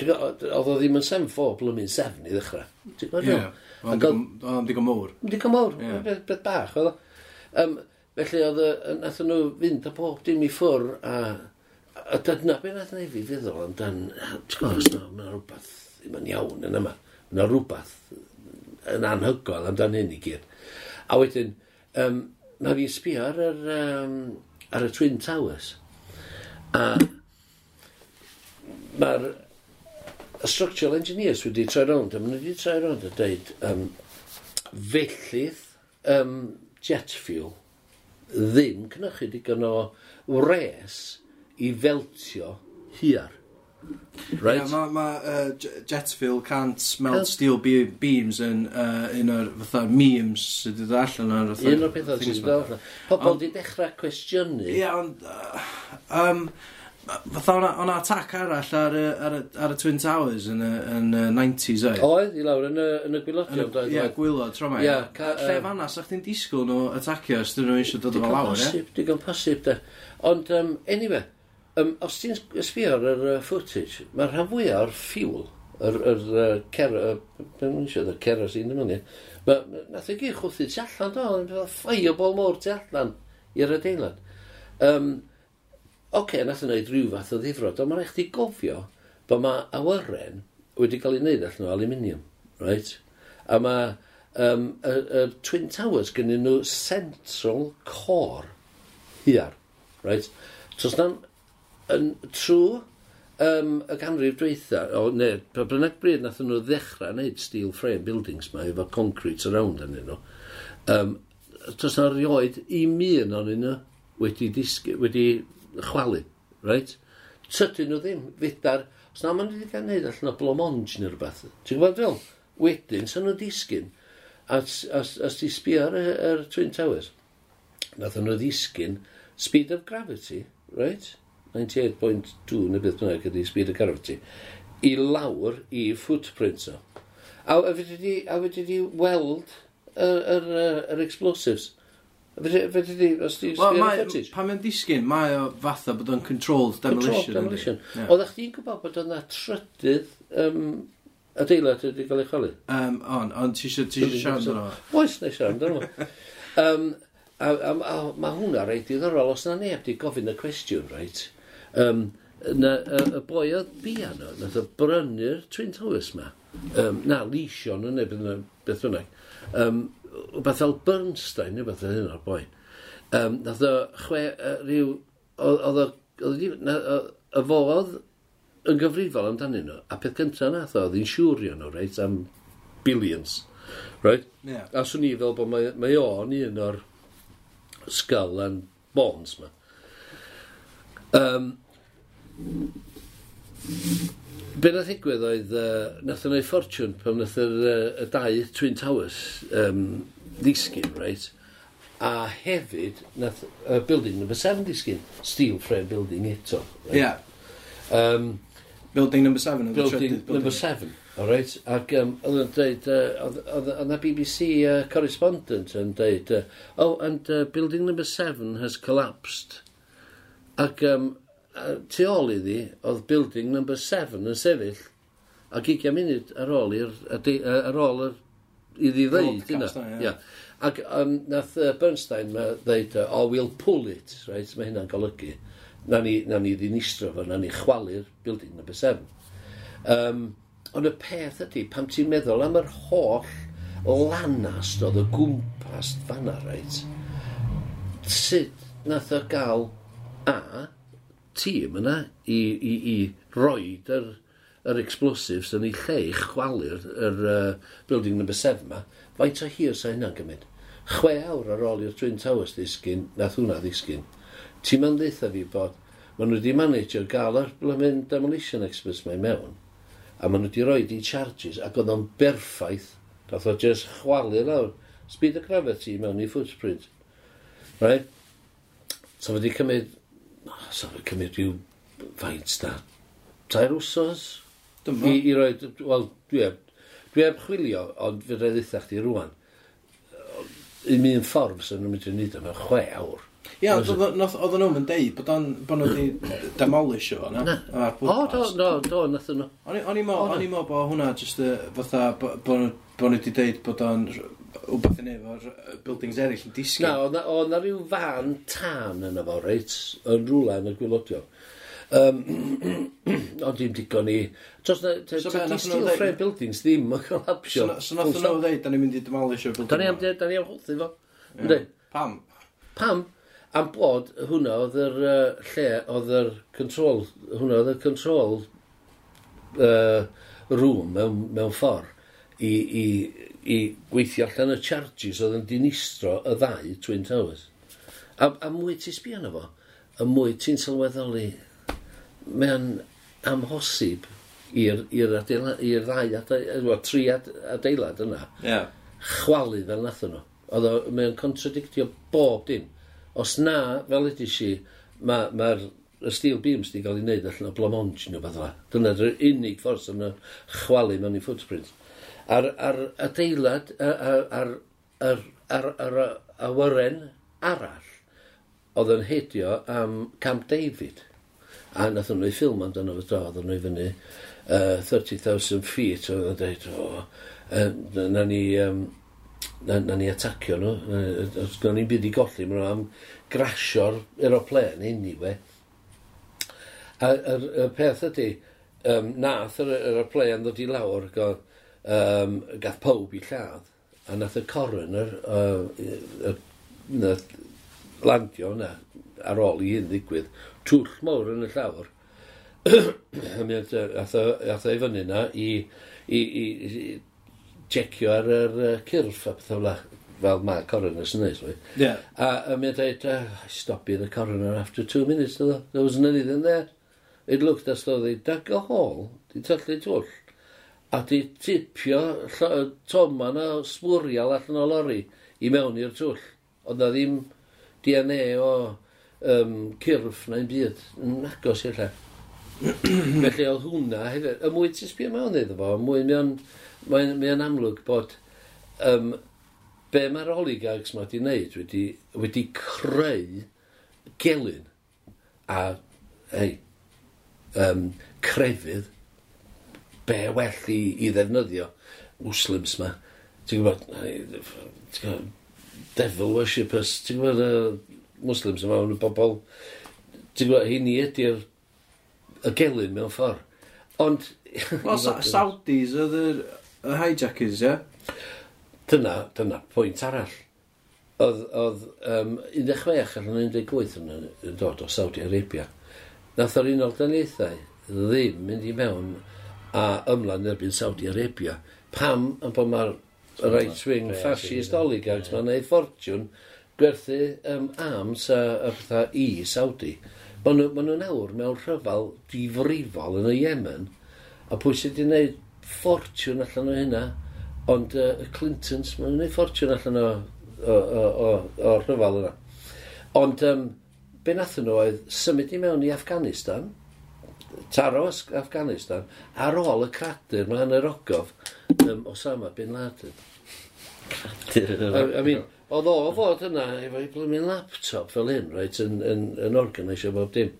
oedd o ddim yn 7-4 blymyn 7 i ddechrau. Ti'n gwybod? Ie, oedd o'n digon mowr. Digon mowr, beth bach oedd o. Um, felly oedd nath nhw fynd a pob dim i ffwr a a dyna beth nath neu fi feddwl amdan, ti'n gwybod, no, mae'n rhywbeth ddim yn iawn yn yma. Mae'n rhywbeth yn anhygoel amdan hyn i gyd. A wedyn, um, mae fi sbio ar, um, ar y Twin Towers. A mae'r y structural engineers wedi troi rownd, a maen nhw wedi troi rownd a dweud, um, fellydd um, jet fuel ddim cynnychu digon o res i feltio hiar. Right? Yeah, mae ma, uh, jet fuel can't melt can't... steel be beams yn uh, un o'r fatha memes sydd wedi allan o'r fatha... Un o'r pethau sydd wedi allan. Pobl wedi dechrau cwestiynu. Ie, yeah, ond... Uh, um, Fatha o'na, ona attack arall ar, y- ar, y- ar y Twin Towers yn y, yn y 90s oedd. Oedd, i lawr yn y, yn y Yn y gwylodion. ie, gwylod, troma. Ie, ca- Lle yy, fanna, sa'ch chi'n disgwyl nhw attackio os dyn nhw eisiau dod o Digon lawr, ie? posib, digon posib, de. Ond, um, anyway, um, os ti'n sbio ar yr uh, footage, mae'r rhan fwyaf o'r ffiwl, yr er, er, cer, eisiau, y kerosin ddim yn i, mae nath ei gyd chwthu tu allan, do, yn fath o fireball mowr tu allan i'r adeilad. Um, okay, nath o'n e neud rhyw fath o ddifrod, ond mae'n eich di gofio bod mae awyren wedi cael ei wneud allan o aluminium, right? A mae um, y, y, Twin Towers gynnyn nhw central core hiar, right? Tos na'n yn trwy um, y ganrif dweitha, o ne, pa bynnag bryd nath nhw ddechrau wneud steel frame buildings ma efo concrete around yn nhw, um, tos na'n rioed i mi yn o'n nhw wedi, disgu, wedi chwalu, reit? Tydyn nhw ddim, fedar, os na maen nhw wedi cael neud allan o blomonj neu rhywbeth. Ti'n gwybod fel? Wedyn, sy'n nhw disgyn, as, as, as di sbio ar y, er Twin Towers, nath nhw ddisgyn speed of gravity, right? 98.2 neu beth bynnag ydy speed of gravity, i lawr i footprint o. A, a wedi di weld yr, er, yr, yr explosives. Fe di, os di sbio Pan mae'n disgyn, mae o fatha bod o'n controlled demolition. Controlled demolition. Yeah. Oeddech chdi'n gwybod bod o'na trydydd um, adeilad wedi cael ei choli? Um, on, ond ti eisiau siarad o'n o? Oes, neu siarad o'n o. Um, a, a, a, mae hwnna reit diddorol, os na neb di gofyn y cwestiwn, reit? Um, na, y, y boi oedd piano, nath o brynu'r Twin Towers ma. Um, na, Leision, yn ebyn beth bynnag. Um, wbeth fel Bernstein, neu beth hyn o'r boen. Um, nath o chwe, uh, rhyw, oedd o, y fodd yn gyfrifol amdanyn nhw, a peth cyntaf nath o, oedd hi'n siwrio nhw, reit, am billions, right? Yeah. A swn i fel bod mae, mae o'n un o'r skull and bones ma. Um, Be nath ddigwydd oedd, uh, nath o'n ei ffortiwn pan nath yr, uh, y dau Twin Towers um, ddisgyn, right? A hefyd, nath y uh, building number 7 ddisgyn, steel frame building eto. Right? Yeah. Um, building number 7. Building, building number 7. All right. Ac um, oedd yn dweud, oedd uh, yna BBC uh, correspondent yn dweud, uh, oh, and uh, building number 7 has collapsed. Ac um, tu ôl iddi, oedd building number 7 yn sefyll, a 20 munud ar ôl i'r ar ôl yr iddi ddeud yna. Yeah. Ac um, nath uh, Bernstein ma ddeud, uh, oh, we'll pull it, right, mae hynna'n golygu. Na ni, na ni ddinistro fo, na ni chwalu'r building number 7. Um, ond y peth ydy, pam ti'n meddwl am yr holl lanast oedd y gwmpas fanna, right, sut nath o gael A, tîm yna i, i, i roed yr, yr explosives yn ei lle i chwalu'r yr, uh, building number 7 ma, faint o hir sa hynna'n gymryd? Chwe awr ar ôl i'r Twin Towers ddisgyn, nath hwnna ddisgyn. Ti'n ma'n ddeitha fi bod, maen nhw wedi manager gael yr blymyn demolition experts mae mewn, a maen nhw wedi rhoi i charges, ac oedd o'n berffaith, nath o just chwalu lawr, speed of gravity mewn i footprint. Right? So wedi cymryd so fi'n cymryd rhyw faint da. Tair wsos? Dyma. I, i roi, wel, dwi heb, dwi heb chwilio, ond fe rhaid eitha chdi rwan. Un yn ffordd sy'n nhw'n mynd i'n wneud yma, chwe awr. Ia, oedd nhw'n mynd deud bod o'n bod nhw wedi demolish o na? Na. O, do, do, do, nath nhw. O'n i'n meddwl bod hwnna jyst fatha, bod nhw wedi deud bod o'n wbeth yn efo'r buildings eraill yn disgyn. Na, oedd na, o, na rhyw fan tan yna fo, reit, yn rhywle yn y gwylodio. Um, ond dim digon i... Tos na, ta, so ta, ta, steel frame buildings ddim yn colapsio. So nath nhw ddeud, da ni'n mynd i demolish o'r building. Da ni am ddeud, da ni am hwthu fo. Pam? Pam? Am bod hwnna oedd yr uh, lle, oedd yr control, hwnna oedd y control uh, room mewn, mewn ffordd i, i i gweithio allan y charges oedd yn dinistro y ddau Twin Towers. A, a mwy ti sbio na fo, y mwy ti'n sylweddoli, mae'n amhosib i'r adeilad, ddau adeilad, well, tri adeilad yna, yeah. chwalu fel nath nhw. Oedd o, mae'n contradictio bob dim. Os na, fel ydy si, mae'r ma, y steel beams di gael ei wneud allan o blamonge neu beth Dyna'r unig ffordd sy'n chwalu mewn i footprint. Ar, ar adeilad, ar, ar, ar, ar, ar awyren arall, oedd yn heidio am Camp David. A nath nhw'n ei ffilm amdano fy dro, oedd nhw i fyny uh, 30,000 feet, oedd yn dweud, o, uh, na ni, um, na, na ni atacio nhw, os gwn ni'n byd i golli, maen nhw am grasio'r aeroplen anyway. A y peth ydy, um, nath yr aeroplen ddod i lawr, godd, um, gath pob i lladd. A nath y coroner, uh, uh, nath landio yna ar ôl i un ddigwydd, twll mawr yn y llawr. a mi ath o i fyny yna i, i, i, i checio ar yr uh, cyrff a pethau fel fel mae coroners yn neud. Yeah. A, a mi dweud, uh, ah, I stopped the coroner after two minutes, there wasn't anything there. It looked as though they dug a hole, Di tyllu twll, a di tipio toma na sbwrial allan o lori i mewn i'r twll. Ond na ddim DNA o um, cyrff na'n byd yn agos i'r lle. Felly oedd hwnna hefyd, y mwy ti'n sbio mewn iddo fo, mwy mae'n mae mae amlwg bod um, be mae'r oligarchs ma wedi wneud wedi, wedi creu gelyn a hei, um, crefydd be well i, i ddefnyddio Muslims ma. Ti'n gwybod, ti'n gwybod, devil worshippers, ti'n gwybod, uh, Muslims yma, yn bobl, ti'n gwybod, hyn i ydy'r y gelyn mewn ffordd. Ond... Wel, sa Saudis oedd yr hijackers, ie? Dyna, dyna, pwynt arall. Oedd, oedd um, 16 allan 18 yn dod o Saudi Arabia. Nath o'r unol daniaethau ddim mynd i mewn a ymlaen erbyn Saudi Arabia. Pam am bod mae'r right-wing fascist oligarchs yeah. mae'n neud ffortiwn gwerthu um, arms a, a pethau i Saudi. Mae nhw, ma nhw nawr mewn rhyfel difrifol yn y Yemen, a pwy sydd wedi gwneud ffortiwn allan o hynna, ond uh, y Clintons, maen nhw'n gwneud ffortiwn allan o, o, o, o, o rhyfel yna. Ond um, be nath nhw oedd symud i mewn i Afghanistan, taro Afghanistan ar ôl y cradur mae yn yr ogof um, Osama Bin Laden. I, I mean, oedd o fod yna efo'i blymyn laptop fel hyn, right, yn, yn, yn organisio bob dim.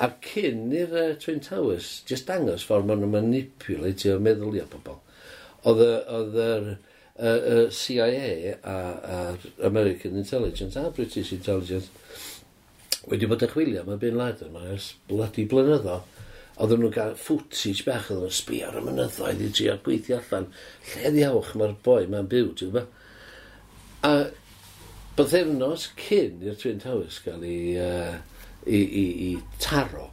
A cyn i'r uh, Twin Towers, just dangos ffordd maen nhw'n manipulatio meddwl pobl, o bobl. Oedd yr uh, CIA a, a American Intelligence a British Intelligence wedi bod yn chwilio am y Bin Laden ers bloody blynyddo oedden nhw'n cael footage bach, oedden nhw'n sbio ar y mynyddoedd i drio gweithio allan. Lle ddiawch mae'r boi mae'n byw, ti'n ba? A bythefnos cyn i'r Twin Towers gael i, uh, i, i, i taro,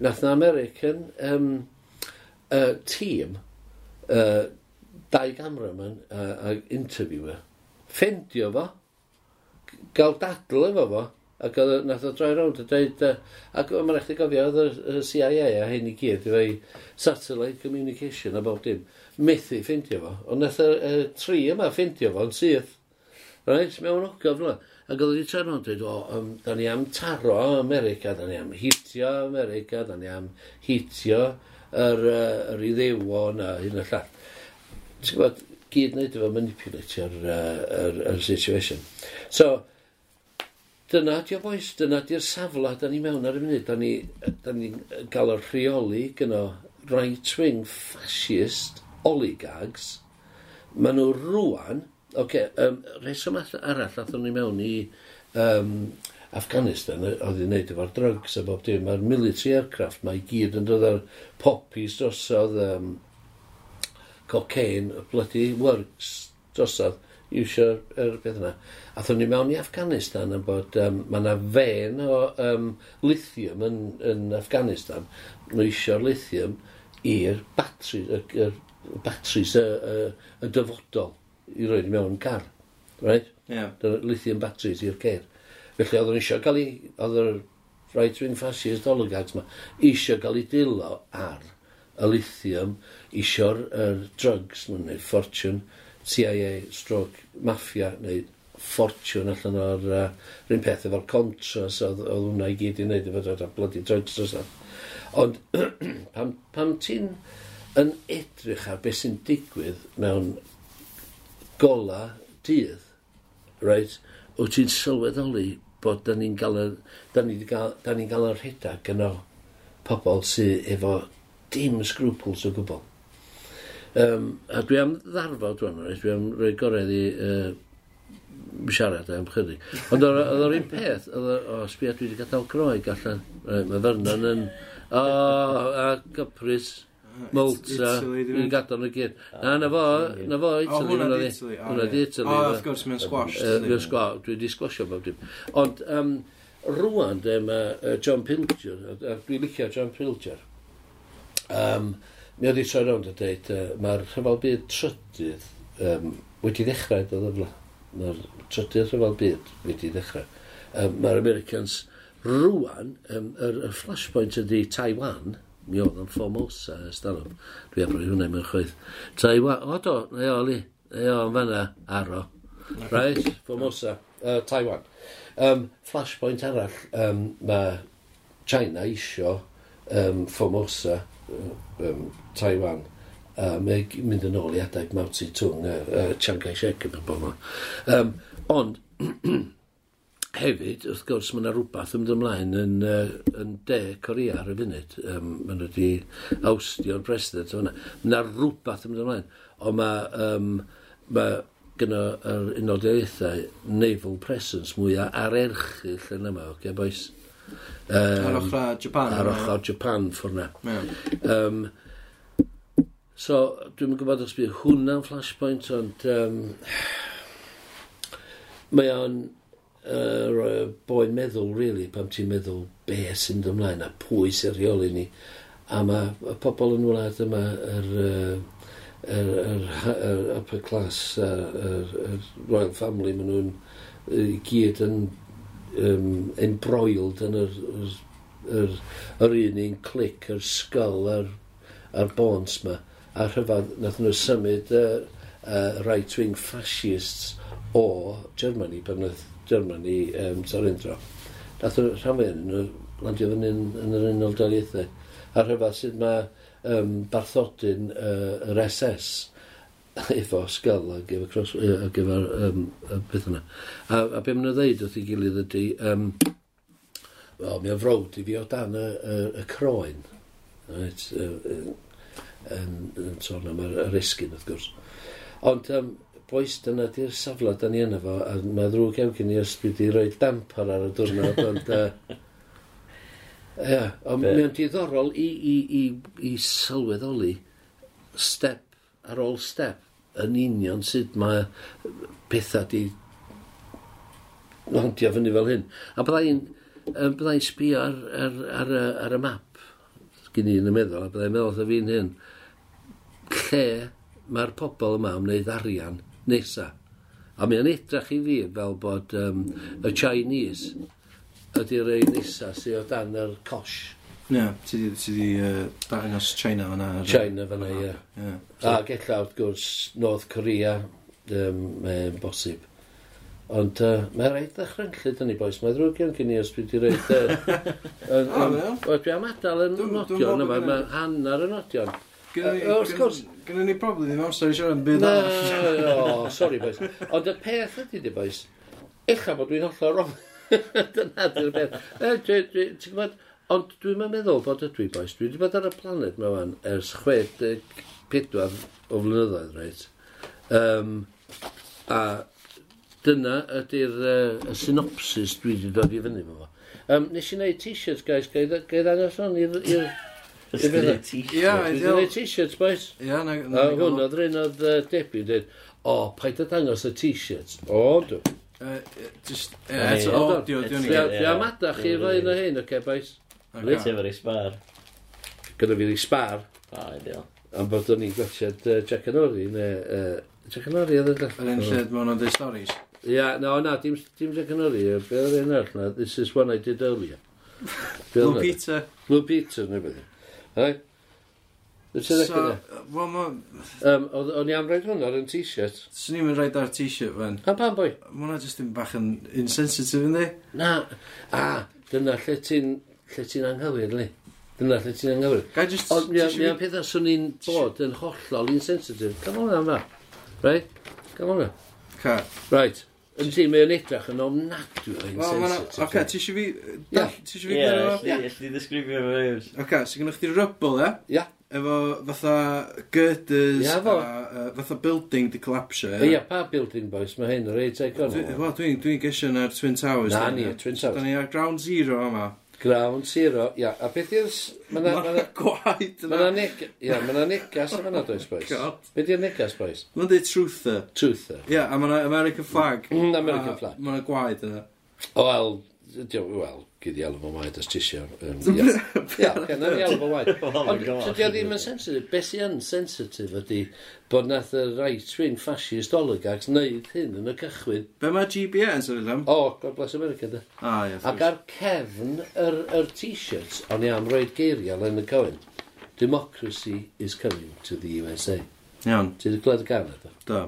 nath na American um, uh, team uh, dau cameraman uh, a interviewer, ffendio fo, gael dadl efo fo, Ac oedd, nath o droi rownd a dweud, uh, ac mae'n rhaid i gofio, oedd y CIA a hyn i gyd, i satellite communication a bob dim, methu ffeindio fo. Ond nath y uh, tri yma ffeindio yn syth, right, mewn ogof yna. Ac oedd wedi troi rownd dweud, o, um, da ni am taro America, da ni am hitio America, da ni am hitio yr, uh, yr iddewon a hyn y llall. Ti'n gwybod, gyd wneud efo manipulatio'r uh, er, er situation. So, Dyna di o boes, dyna di'r safle da ni mewn ar y munud, da ni'n ni, ni gael o'r rheoli gyno right-wing fascist oligarchs, maen nhw rwan, oce, okay, um, reswm arall athyn ni mewn i um, Afghanistan, oedd i'n neud efo'r drugs a bob dim, mae'r military aircraft, mae i gyd yn dod ar poppies drosodd, um, cocaine, bloody works drosodd, iwsio'r er beth yna. A thwn ni mewn i Afghanistan yn bod um, mae yna fen o um, lithium yn, yn Afghanistan. Nhw isio'r lithium i'r batri, y, y batris y, y, y dyfodol i roed mewn car. Right? Yeah. Dyna lithium batteries i'r cer. Felly oedd nhw eisiau cael ei, oedd yr right wing fascist oligarchs ma, eisiau cael ei dilo ar y lithium, eisiau'r drugs, neu fortune, CIA, stroke, mafia neu ffortiwn allan o'r uh, rhywun peth efo'r contras oedd, oedd hwnna i gyd i wneud efo dod a bloody drugs Ond pam, pam ti'n yn edrych ar beth sy'n digwydd mewn gola dydd, right, wyt ti'n sylweddoli bod da ni'n gael, da ni gael, da ni gael yr rhedag yno pobl sydd efo dim scruples o gwbl. Um, a dwi am ddarfod rwan, dwi am rhoi gorau i uh, siarad am chydig. Ond oedd o'r un peth, oedd o, o sbia dwi wedi gadael groeg allan. Mae Fernan yn, o, a gypris. Malta, dwi'n gadael nhw gyd. Na, na fo, na fo, Italy, hwnna di Italy. Hwnna di Italy. O, wrth gwrs, mae'n squash. Mae'n squash, dwi wedi squashio bob dim. Ond, um, rwan, de, mae John Pilger, a dwi'n licio John Pilger, um, Mi oedd i troi rownd a dweud, uh, mae'r rhyfel byd trydydd um, wedi ddechrau, doedd yfla. Mae'r trydydd rhyfel byd wedi ddechrau. Um, mae'r Americans rwan, um, yr, yr flashpoint ydy Taiwan, mi oedd yn Formosa ys dalwm. Dwi am roi hwnna mewn chwyth. Taiwan, o do, na o, li, na o, o'n fanna, aro. Right, Formosa, uh, Taiwan. Um, flashpoint arall, um, mae China isio um, Formosa, um, Taiwan. Um, mynd yn ôl i adeg Mao Tse-tung, uh, uh, Chiang Kai-shek yn bobl yma. Um, ond, hefyd, wrth gwrs, mae yna rhywbeth yn mynd ymlaen yn, uh, yn de Corea ar y funud. Um, mae nhw wedi awstio'r president. Mae yna rhywbeth yn mynd ymlaen. Ond mae, um, mae gyda yr unodiaethau naval presence mwyaf ar erchyll yn yma, oce, okay, boys? Um, ar ochr Japan. Ar ochr Japan ffwrna. Yeah. Um, So, dwi'n gwybod os bydd hwnna'n flashpoint, ond um, mae o'n uh, boi meddwl, really, pam ti'n meddwl be sy'n ymlaen a pwy sy'n rheoli ni. A mae y pobl yn wlad yma, yr, yr, yr, yr upper class, yr, yr royal family, maen nhw'n gyd yn um, embroiled yn yr, yr, yr, yr un un clic, yr sgol, yr, yr bons yma a rhyfedd nath nhw symud uh, uh, right-wing fascists o Germany pan oedd Germany um, tarindro. Nath nhw rhan fwy nhw landio fyny yn, yn yr unol daliaethau. A rhyfedd sydd mae um, barthodyn uh, yr SS efo sgyl a gyfer, cross, a gyfer um, a beth yna. A, a be maen nhw'n ddeud wrth i gilydd ydy, um, wel, mi o'n frowd i fi o dan y, y, y croen. Right, uh, uh, yn, yn sôn am yr, yr esgyn wrth gwrs. Ond um, boes dyna di'r safle da ni yna fo, a mae ddrwg iawn gen i os bydd i roi damper ar y diwrnod, ond... Uh, Ia, ond Be... mae'n diddorol i, i, i, i sylweddoli step ar ôl step yn union sut mae pethau di landio fyny fel hyn. A byddai'n byddai sbio ar, ar, ar, y- ar, y map gen i yn y meddwl, a byddai'n meddwl oedd fi'n hyn lle mae'r pobl yma yn wneud arian nesa. A mae'n edrach i fi fel bod um, y Chinese ydy'r rei nesa sydd o dan yr cosh. Ie, ti di, ti di uh, dangos China fyna. China fyna, ie. Yeah. yeah. So, wrth gwrs, North Korea, um, mae'n bosib. Ond uh, mae'n rhaid ddechrau'n llyd yn ei boes. Mae'n ddrwg iawn gen i os dwi wedi rhaid... Uh, on, on, dwi am adael yn nodion yma, mae hanner yn nodion. Wrth gwrs. Gynna ni probably ddim amser i siarad yn byd arall. No, no, sorry boys. Ond y peth ydy di boys, eich bod dwi'n hollol wrong. Dyna di'r beth. Ti'n gwybod, ond dwi'n meddwl bod ydw i boys, dwi wedi bod ar y planet mewn fan ers 64 o flynyddoedd, reit. Um, a dyna ydy'r uh, synopsis dwi wedi dod i fyny fo. Um, nes i wneud t-shirts, guys, gael ddangos hwn i'r Just yn ei t-shirt. Ie, ideal. Just t-shirts, boys. Ie, na. A hwn oedd rhan oedd Debbie dweud, o, paid a dangos y t-shirts. O, dw. Just, ie, eto, o, diw, diw ni. Dwi am adach chi fo un o hyn, oce, boys. Rwyt efo'r i spar. Gyda fi'r i spar. O, ideal. Am bod o'n i'n gwachod uh, Jack and Ori, neu... Uh, Jack and Ori oedd yn. Yr un lle mae nhw'n dweud stories. Ia, no, na, dim, dim Jack and Ori. Be oedd un arall na? This is one I did earlier. Blue Peter. Blue Peter, neu beth. Hei? So, wel, ma... Um, o'n i am roed hwnna ar yn t-shirt. Swn i'n mynd rhaid ar t-shirt fan. A pan boi? Mae hwnna jyst yn bach yn insensitive yndi? Na. A, dyna lle ti'n lle ti'n anghywir, li. Dyna lle ti'n anghywir. Gai jyst... Ond mi am pethau swn i'n bod yn hollol insensitive. Come hwnna, am fa. Right? Come on am. Ca. Right. Yndi, mae o'n edrych yn ofnadwy o insensitif. Oce, ti eisiau fi... Ti eisiau fi gwneud o? Ie, ti ddisgrifio fo eus. Oce, so gynnwch chi rybl, ia? Ia. Efo fatha girders a uh, fatha building di collapsio, ia? Ia, pa building, boys? Mae hyn o'r reit economi. Wel, dwi'n dwi gesio na'r Twin Towers. Na ni, Twin Towers. Da ni ar ground zero yma. Ground Zero, ia. A beth yw'r... Mae'na gwaed yna. Mae'na neg... Ia, mae'na negas yma na does, boys. Beth yw'r negas, boys? Mae'n dweud truther. Truther. Ia, a mae'na American flag. Mm, American flag. Mae'na gwaed yna. O, wel, wel, gyd i alw fo waed os tisio. Ia, gynna i alw fo waed. Ond tydi o ddim yn sensitif. Beth sy'n yn sensitif ydy bod nath y right-wing fascist oligarchs wneud hyn yn y cychwyn. Be mae GBN yn sefyll am? O, God bless America, da. Ah, ia, Ac ar cefn yr, yr t-shirts, o'n i am roed geiriau yn y coen. Democracy is coming to the USA. Iawn. Ti'n gweld y gan, da? Da.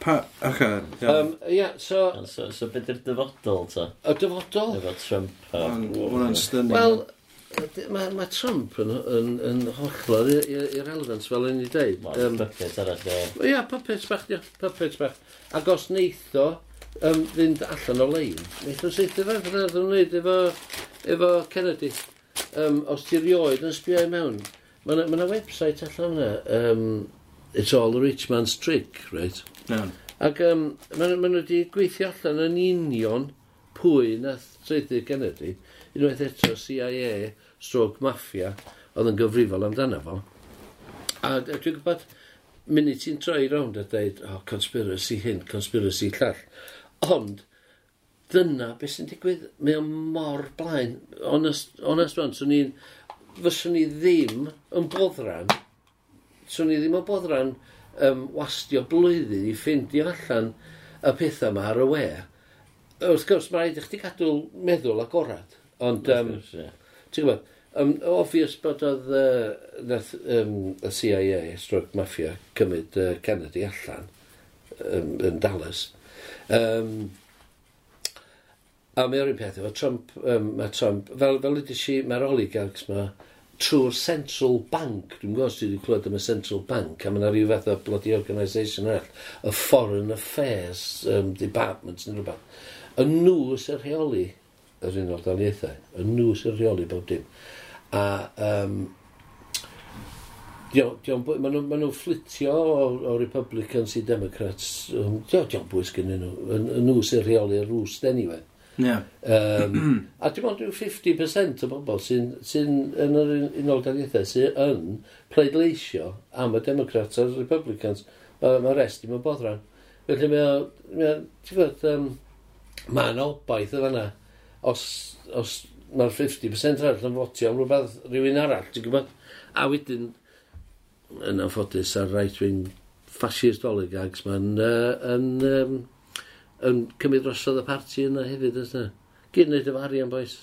Pa... Ac Um, ia, so... So, so beth yw'r dyfodol ta? Y dyfodol? Efo Trump a... Hwna'n stynnu. Wel, mae ma Trump yn, yn, yn hollol i- i- i'r elfens fel yn ei dweud. Mae'n bucket arall ie. Ia, puppets bach, ia, puppets bach. Ac os neitho um, fynd allan o lein, neitho seithi fe, fydda nhw'n gwneud efo, efo Kennedy. Um, os ti rioed yn sbio i mewn, mae yna ma website allan yna, um, It's all a rich man's trick, right? Iawn. Ac um, maen ma nhw wedi gweithio allan yn union pwy na Treidydd Kennedy, unwaith eto CIA, stroke mafia, oedd yn gyfrifol amdano fo. A dwi'n gwybod, munud ti'n troi rownd a dweud, oh, conspiracy hyn, conspiracy llall. Ond, dyna beth sy'n digwydd, mae o mor blaen. Honest, honest man, swn i'n, fyswn i ddim yn boddran, swn i ddim yn boddran, um, wastio blwyddyn i ffeindio allan y pethau yma ar y we. Wrth gwrs, mae rhaid i chdi gadw meddwl agorad. Ond, um, ti'n gwybod, um, obvious bod oedd uh, nath, um, y CIA, Stroke Mafia, cymryd uh, Kennedy allan um, yn Dallas. Um, a mae o'r un peth efo Trump, um, mae Trump, fel, fel ydych chi, mae'r oligarchs mae trwy'r Central Bank, dwi'n gwybod os sydd wedi clywed am y Central Bank, a mae yna rhyw fath o bloody organisation arall, y Foreign Affairs um, Department neu rhywbeth. Y nhw sy'n rheoli yr unol daliaethau, y nhw sy'n rheoli bob dim. A um, Maen nhw'n ma nhw fflitio o, o Republicans i Democrats. Diolch bwys gynnyn nhw. Nhw sy'n rheoli'r rwst, anyway. Yeah. Um, a dim ond rhyw 50% o bobl sy'n sy yn yr unol daliadau sy'n yn pleidleisio am y Democrats a'r Republicans. Uh, mae'r rest ddim yn bodran. Felly mae o, ti'n gwybod, um, mae'n obaith o fanna. Os, os mae'r 50% arall yn fotio am rhywbeth rhywun arall, ti'n gwybod? A wedyn, yn anffodus, ar right-wing fascist oligarchs, mae'n uh, yn, um, yn cymryd drosodd y parti yna hefyd, ydyn nhw. Gyd wneud efo arian, boys.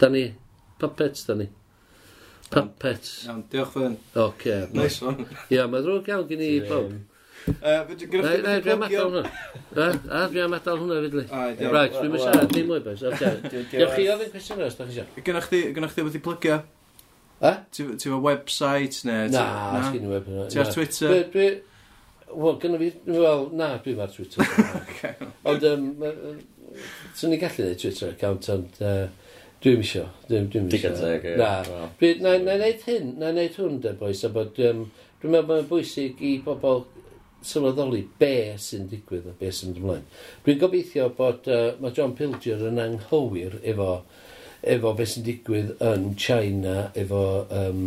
Da ni, puppets, da ni. Puppets. Iawn, diolch fy hyn. Oce. Nice one. Ia, mae drwg iawn gen i bob. Gwneud chi ddim adal hwnna. A, dwi am adal hwnna fydli. Right, dwi'n mynd siarad, dim mwy bes. Diolch chi ofyn cwestiwn os da chi siarad. Gynnach chi wedi plygio? A? Ti'n fawr website neu... Na, sgyn i website. Ti ar Twitter? Wel, gynnu fi, wel, na, dwi'n ma'r Twitter Okay. Ond, um, swn i'n gallu neud Twitter account, ond uh, dwi'n misio. Dwi'n dwi misio. Digon Na, dwi, na, na neud hyn, na neud hwn, de, boys, a bod, um, dwi'n meddwl mae'n bwysig i bobl sylweddoli be sy'n digwydd a be sy'n mynd ymlaen. Dwi'n gobeithio bod uh, mae John Pilger yn anghywir efo, efo be sy'n digwydd yn China, efo um,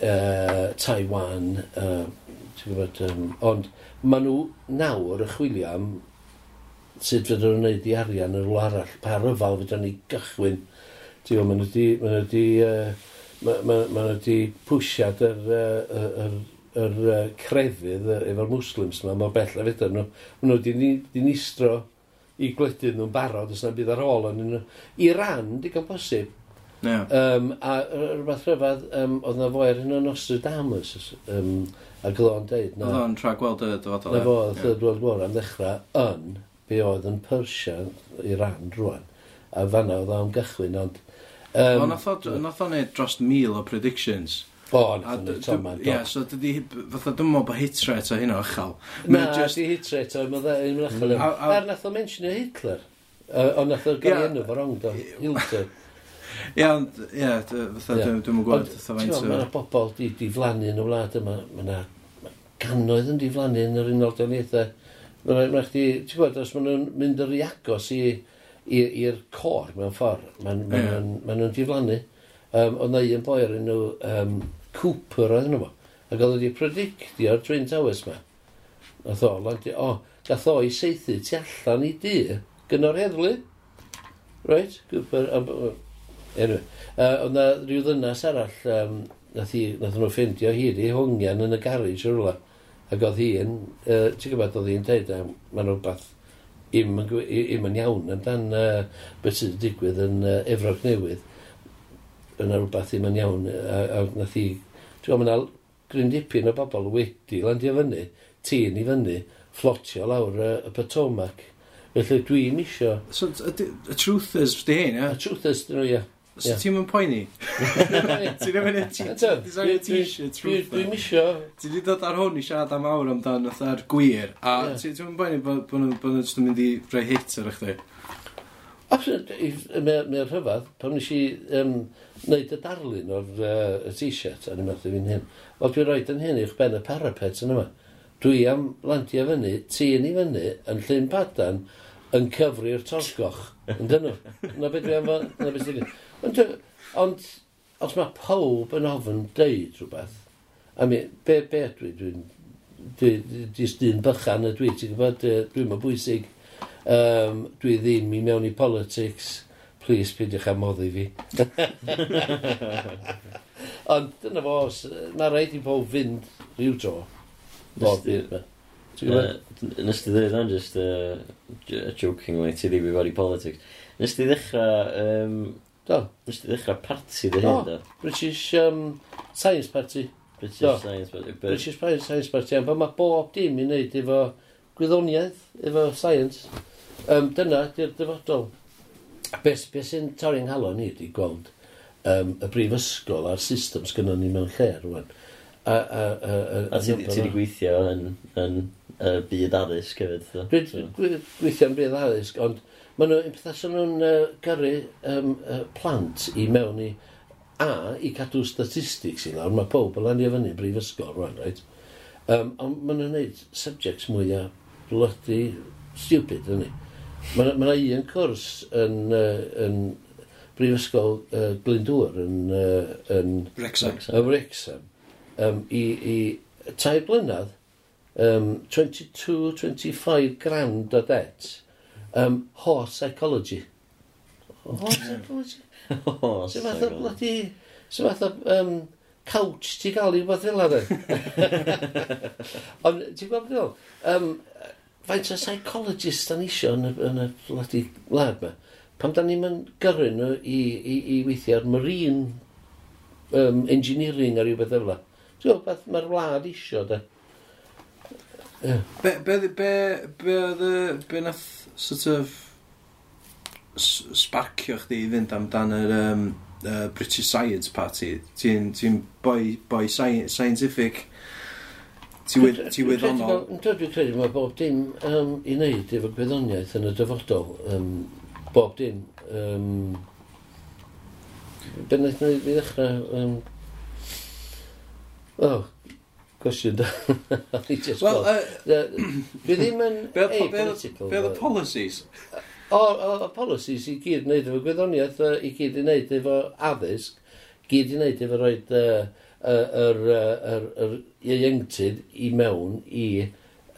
uh, Taiwan, uh, Ti'n gwybod, um, ond maen nhw nawr y chwilio am sut fydden nhw'n gwneud i arian yn rhywle arall, pa ryfal fydden ni gychwyn. Ti'n gwybod, maen nhw wedi, maen nhw wedi, uh, maen nhw wedi pwysiad yr, yr, yr, yr, yr crefydd efo'r muslims yma, mor bell a fydden nhw. Maen nhw wedi nistro i gwledydd nhw'n barod, os na bydd ar ôl yn nhw. I ran, digon posib, Yeah. Um, a rhywbeth rhyfedd, um, oedd na foi ar hyn o Nostradamus, um, Ac oedd o'n deud... Oedd o'n tra gweld y dyfodol. Na fo, oedd y World War am ddechrau yn be oedd yn Persia, Iran, rwan. A fanna oedd o'n gychwyn, ond... Um, o, nath o'n neud dros mil o predictions. O, nath o'n neud tom Ie, so dydi, fatha dwi'n meddwl bod hit rate o hynna ychel. Na, just... di hit rate o mm. hynna ychel. Er nath o'n mentionio Hitler. Uh, Ond nath o'n gael enw fo rong, do. Hitler. Ie, ond, ie, fatha, dwi'n gwybod. Ond, ti'n meddwl, mae'na bobl di, di flannu yn y wlad yma, mae'na gannoedd yn diflannu yn yr Unol Daliaethau. Mae'n ma chdi, ti'n gwybod, os maen nhw'n mynd yr i agos i'r cor mewn ffordd, maen ma yeah. ma nhw'n diflannu. Um, ond na un boi ar enw um, Cooper oedd nhw. Ac oedd wedi predictio'r Twin Towers ma. Nath o, landio, o, gath o i seithi tu allan i dŷ, gynnor heddlu. Right, Cooper, um, anyway. Uh, ond na rhyw ddynas arall, um, nath, i, nath nhw ffeindio hyd i hongian yn y garage o rhywle. Ac oedd hi'n, uh, ti'n gwybod, oedd hi'n deud, mae'n rhywbeth im, im yn iawn amdan uh, beth sydd wedi digwydd yn uh, Efrog Newydd. Yna rhywbeth im yn iawn, a, a nath hi, ti'n gwybod, mae'n gryn dipyn o bobl wedi landio fyny, tîn i fyny, fflotio lawr y, y Potomac. Felly dwi'n isio... So, y truth is, di hyn, ia? Y truth is, dyn nhw, ia. So yeah. ti'n mynd poeni? Ti'n mynd design t-shirt rhywbeth? Dwi'n misio. Ti wedi dod ar hwn i siarad am awr amdan fatha'r gwir, a yeah. ti'n mynd poeni bod nhw'n just yn mynd i rhoi hit ar eich di? Mae'r rhyfedd, pan nes i um, wneud y darlun o'r uh, t-shirt, a ni'n meddwl fi'n hyn, wel dwi'n rhoi yn hyn i'ch ben y parapet yn yma. Dwi am landio fyny, tîn i fyny, yn llun padan, yn cyfri'r torgoch. Yn dyn nhw. Na beth dwi am fod, na beth dwi'n Ond, ond os mae pob yn ofyn deud rhywbeth, a mi, be, be dwi, dwi'n dwi, dwi, dwi, dyn bychan y dwi, ti'n gwybod, dwi'n ma bwysig, um, dwi ddim i mewn i politics, please pidwch am moddi fi. Ond dyna fo, mae rhaid i pob fynd rhyw tro. Nes ti ddweud am just uh, jokingly, ti ddim i fod i politics. Nes ti ddechrau um, Do. Nes ti ddechrau party dy hyn, do? British um, Science Party. British do. Science Party. But... British Science Party. Ond mae bob dim i wneud efo gwyddoniaeth, efo science. Um, dyna, di'r dyfodol. Beth be sy'n torri'n halon ni wedi gweld um, y brifysgol a'r system sgynnon ni mewn lle rwan. A, a, a, a, a ti wedi gweithio yn, yn, yn, byd addysg hefyd? Dwi wedi gweithio yn byd addysg, ond Maen nhw, pethau sy'n nhw'n uh, gyrru um, uh, plant i mewn i a i cadw statistics i lawr, mae pob yn landio fyny brifysgol rwan, right? Um, ond maen nhw'n gwneud subjects mwyaf bloody stupid, yna ni. Mae yna un cwrs yn, uh, yn brifysgol uh, Glyndŵr yn, uh, yn Wrexham. Wrexham. Um, i, I tair blynedd, um, 22-25 grand o debt Um, horse psychology. Horse psychology? horse so fath o bloody... So fath o um, couch ti gael i fath fel arna. Ond ti'n gwybod beth um, Faint o psychologist dan isio yn y, yn y bloody lab ma. Pam da ni'n gyrru nhw i, i, i weithio ar marine um, engineering ar rhywbeth efo. Ti'n gwybod beth mae'r wlad isio da. Yeah. Be, be, be, be, be, be nath sort of sbarcio chdi i fynd amdan yr um, uh, British Science Party. Ti'n ti boi, boi sci scientific, ti wyddonol. Dwi'n credu mae bob dim um, i wneud efo gwyddoniaeth yn y dyfodol. Um, bob dim. Um, Be wnaeth i ddechrau? Um, oh, cwestiwn da. Wel, dwi ddim yn apolitical. Be oedd y policies? O, y policies i gyd wneud efo gwyddoniaeth, i gyd i wneud efo addysg, gyd i wneud efo roed yr ieuenctid i mewn i...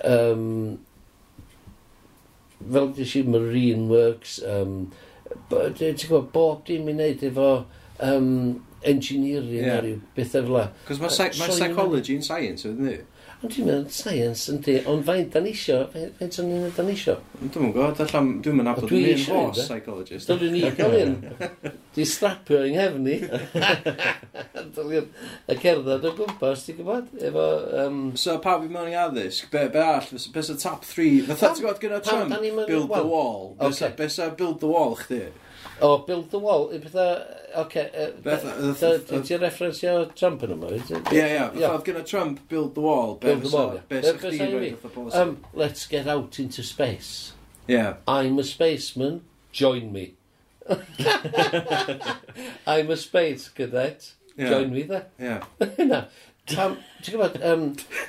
Um, fel dys i Marine Works, um, ti'n gwybod, bob dim i wneud efo um, engineering yeah. a rhyw bethau fel la. Cos mae psy ma psychology yn science, ydyn ni? Ond dwi'n meddwl science, yn di, ond faint dan isio, faint o'n i'n dan isio? Dwi'n yn gwybod, allan, dwi'n mynd abod yn un hos psychologist. Dwi'n mynd i gael un. Di strapio yng nghefni. y cerdded o gwmpas, ti'n gwybod? Efo... Um... So, pa fi mewn i addysg, be, be all, be sa top 3, fatha ti'n gwybod gyda Trump, build the wall. Be sa build the wall, chdi? O, oh, Build the Wall, i uh, bethau... Oce, ti'n referensio Trump yn yma? Ie, ie, oedd gyda Trump Build the Wall, be Build the Wall, be chdi? Um, let's get out into space. Yeah. I'm a spaceman, join me. I'm a space cadet, join me there. Yeah. Tam, ti'n gwybod, um,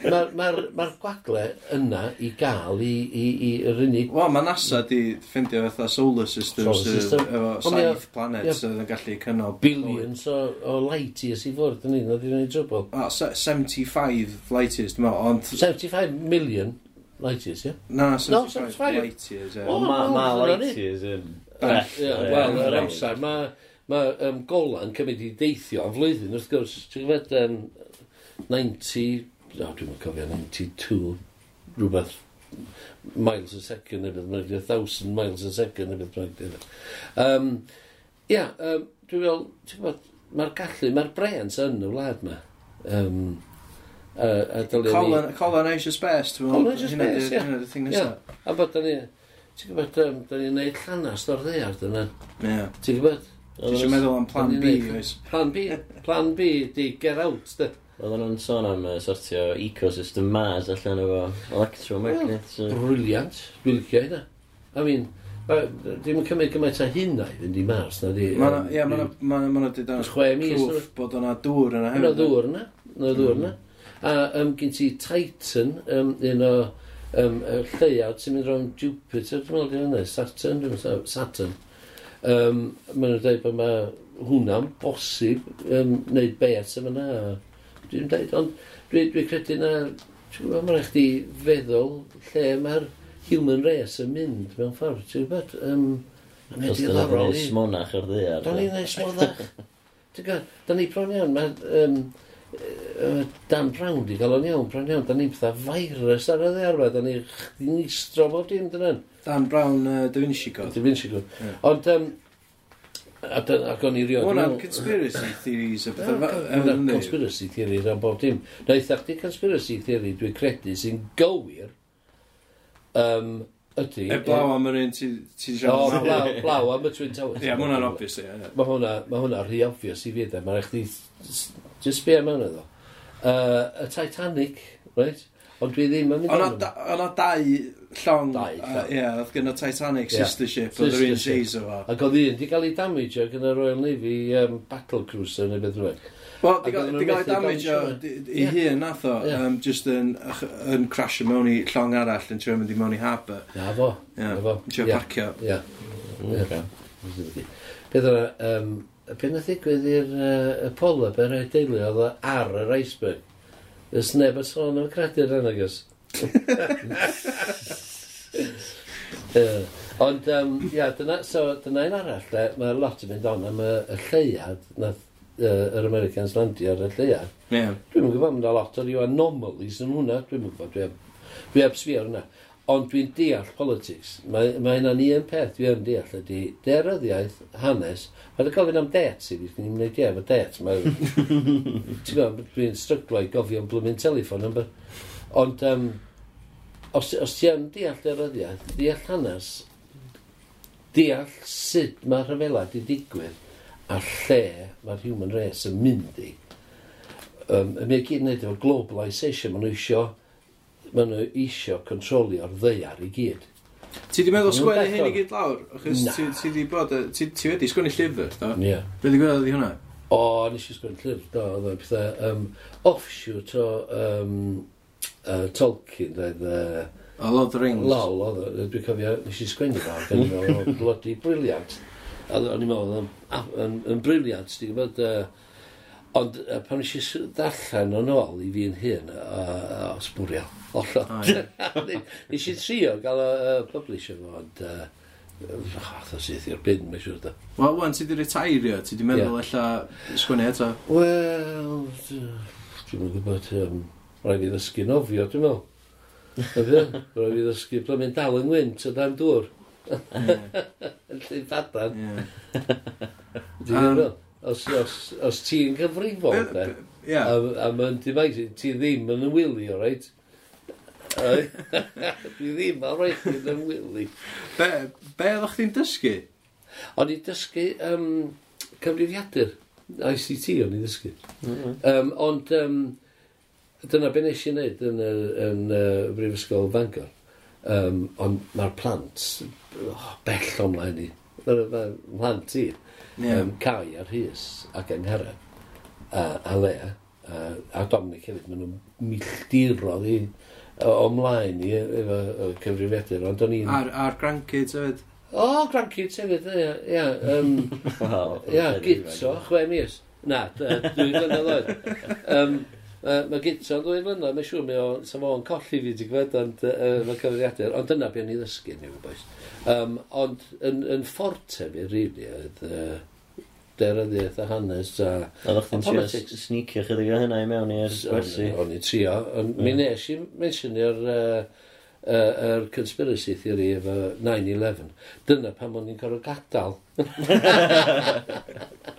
mae'r ma ma, ma gwagle yna i gael i, i, i yr unig... Wel, mae NASA di ffindio fatha solar system, solar system. efo saith planet planets sydd yn gallu cynnal... Billions o, o light years i fwrdd yn un, oedd i'n ei drwbl. Oh, 75 light years, dwi'n meddwl, ond... 75 million light years, ie? Na, 75 75. light years, ie. O, mae light years yn... Wel, yr amser, mae... Mae um, golan cymryd i deithio am flwyddyn, wrth gwrs, ti'n gwybod, um, 90, oh, dwi'n cofio, 92, rhywbeth miles a second neu beth bynnag, 1000 miles a second neu beth bynnag. Um, ia, um, dwi'n fel, ti'n gwybod, mae'r gallu, mae'r brens yn y wlad ma. Um, uh, Colonization Space, ti'n meddwl? Colonization Space, ia. Hynna thing nesaf. A bod, da ni, ti'n gwybod, um, da ni'n neud llanast o'r ddeard yna. Ie. Ti'n gwybod? Ti'n meddwl am plan B, oes? Plan B, plan B, di get out, de. Oedden nhw'n sôn am uh, sortio ecosystem Mars allan efo electromagnets. Well, briliant, dwi'n licio hynna. I mean, Ddim yn cymryd gymaint a hynna i fynd i Mars, na di? Ie, ma ma'n ma ma di dan proof bod o'na dŵr yna hefyd. O'na dŵr yna, o'na dŵr mm. yna. A um, gen ti Titan, um, un o um, lleiad sy'n mynd rhwng Jupiter, dwi'n meddwl hynny, Saturn, dwi'n meddwl, Saturn. Um, maen nhw'n dweud bod mae hwnna'n bosib um, wneud beth yma yna dwi'n dweud, ond dwi'n dwi credu na, ti'n gwybod, mae'n chdi feddwl lle mae'r human race yn mynd mewn ffordd, ti'n gwybod? Um, Cos dyna bros smonach o'r ddear. Da ni'n nes monach. Ti'n gwybod, da ni bron iawn, mae um, Dan Brown di gael o'n iawn, bron iawn, da ni'n pethau virus ar y ddear, da ni'n ni stro bob dim dyna. Dan Brown uh, Da Vinci Code. Da Vinci Code. Yeah. Ond, um, A dyn, ac o'n i rioed... Wna'n conspiracy theories a bethau. Wna'n conspiracy theories a bob dim. Na ac di conspiracy theory dwi'n credu sy'n gywir um, ydy... E blaw am yr un ti siarad. O, blaw, blaw am y Twin Towers. Ie, mae hwnna'n obvious. ie. Mae hwnna, ma hwnna rhy obvious i fi. Mae'n eich di... Just be am hwnna ddo. Uh, y Titanic, right? Ond dwi ddim yn mynd o'n... O'na dau llong. Dau llong. Ie, oedd gen o Titanic yeah. sister ship, oedd yr un seis o fo. Ac oedd un, di gael ei damage o gen y Royal Navy um, battle cruiser neu beth rwy'n. Wel, di gael ei damage o i hun nath o, um, just yn, yn crasio mewn i llong arall yn trio mynd i mewn i harbour. Na fo, na fo. Trio parcio. Ie. Beth yna, um, pen y ddigwydd i'r uh, polyp yr ei deulu oedd ar yr iceberg. Ys neb yn sôn am credu'r anagos uh, ond, um, ia, dyna, so, dyna un arall, mae lot yn mynd on am y, y lleiad, nath uh, yr Americans landio ar y lleiad. Yeah. Dwi'n gwybod, mae'n lot o ryw anomalies yn hwnna, dwi'n gwybod, dwi'n am, dwi am sbio hwnna. Ond dwi'n deall politics. Mae, mae yna ni yn peth dwi yn deall ydy deryddiaeth, hanes, mae'n gofyn am det i fi, dwi'n gwneud ie efo det. Ti'n gwybod, dwi'n stryglo i gofio am blwmyn telefon, Ond um, os, os ti yn deall deryddiaeth, deall hanes, deall sut mae rhyfela di digwydd a lle mae'r human race yn mynd i. Um, y mi gyd wneud efo globalisation, maen nhw isio, maen nhw isio controlio'r ddeiar i gyd. Ti di meddwl sgwennu hyn i gyd lawr? Achos ti, ti di bod, ti, ti wedi sgwennu llyfr, do? Ie. Yeah. Be di gwneud hwnna? O, nes i sgwennu llyfr, do, oedd o'n pethau um, offshoot o um, uh, Tolkien oedd... Uh, o Lord of the Rings? Lol, oedd o. Dwi'n cofio, nes i sgwennu fo, gan i'n meddwl, oedd bloody briliant. A O'n i'n meddwl, oedd yn briliant, dwi'n gwybod... Uh, ond uh, pan nes i darllen o'n ôl i fi'n hyn, uh, os bwriel, ollod. Nes i trio gael y uh, publish efo, ond... Uh, Chwaith o syth i'r byd, mae'n siŵr da. Wel, wan, ti di retairio? Ti di meddwl yeah. ella sgwennu eto? Wel, dwi'n gwybod... Um, Rhaid i ddysgu nofio, dwi'n meddwl. Rhaid i ddysgu bod mynd dal yng ngwynt o dan dŵr. Yn llun padan. Dwi'n os, os, os ti'n cyfrifol, de, yeah. a, a mae'n defaid, ti ddim yn ymwylio, reit? Dwi ddim ar reit yn ymwylio. Be, be oeddech chi'n dysgu? O'n i dysgu um, cyfrifiadur. ICT o'n i dysgu. Mm -hmm. um, ond um, Dyna be nes i wneud yn, y yn, yn Brifysgol Bangor. Um, ond mae'r plant, oh, bell o'n mlaen i, mae'r ma plant i, yeah. um, Cai a'r Rhys ac Enghera a, a Lea a, a Dominic hefyd, maen nhw'n milltirodd i ymlaen i efo cyfrifiadur, ond o'n i'n... A'r, ar grandkids hefyd? O, oh, grandkids hefyd, ia, ia, um, ia, gitso, chwe mis. Na, dwi'n gwneud oedd. Um, Uh, Mae ma gyntaf yn ddwy flynedd, mae'n siŵr, mae o, sa fo'n colli fi, ti'n gwybod, ond uh, mae cyfrifiadur, ond dyna beth ni ddysgu ni, boes. Um, ond yn, yn fforte fi, rili, oedd uh, deryddiaeth a hanes a... A ddech chi'n trio sneakio chydig o hynna i mewn i'r gwersi? O'n i trio, ond mi nes i mentionio'r uh, uh, er conspiracy theory efo 9-11. Dyna pan o'n i'n gorfod gadael.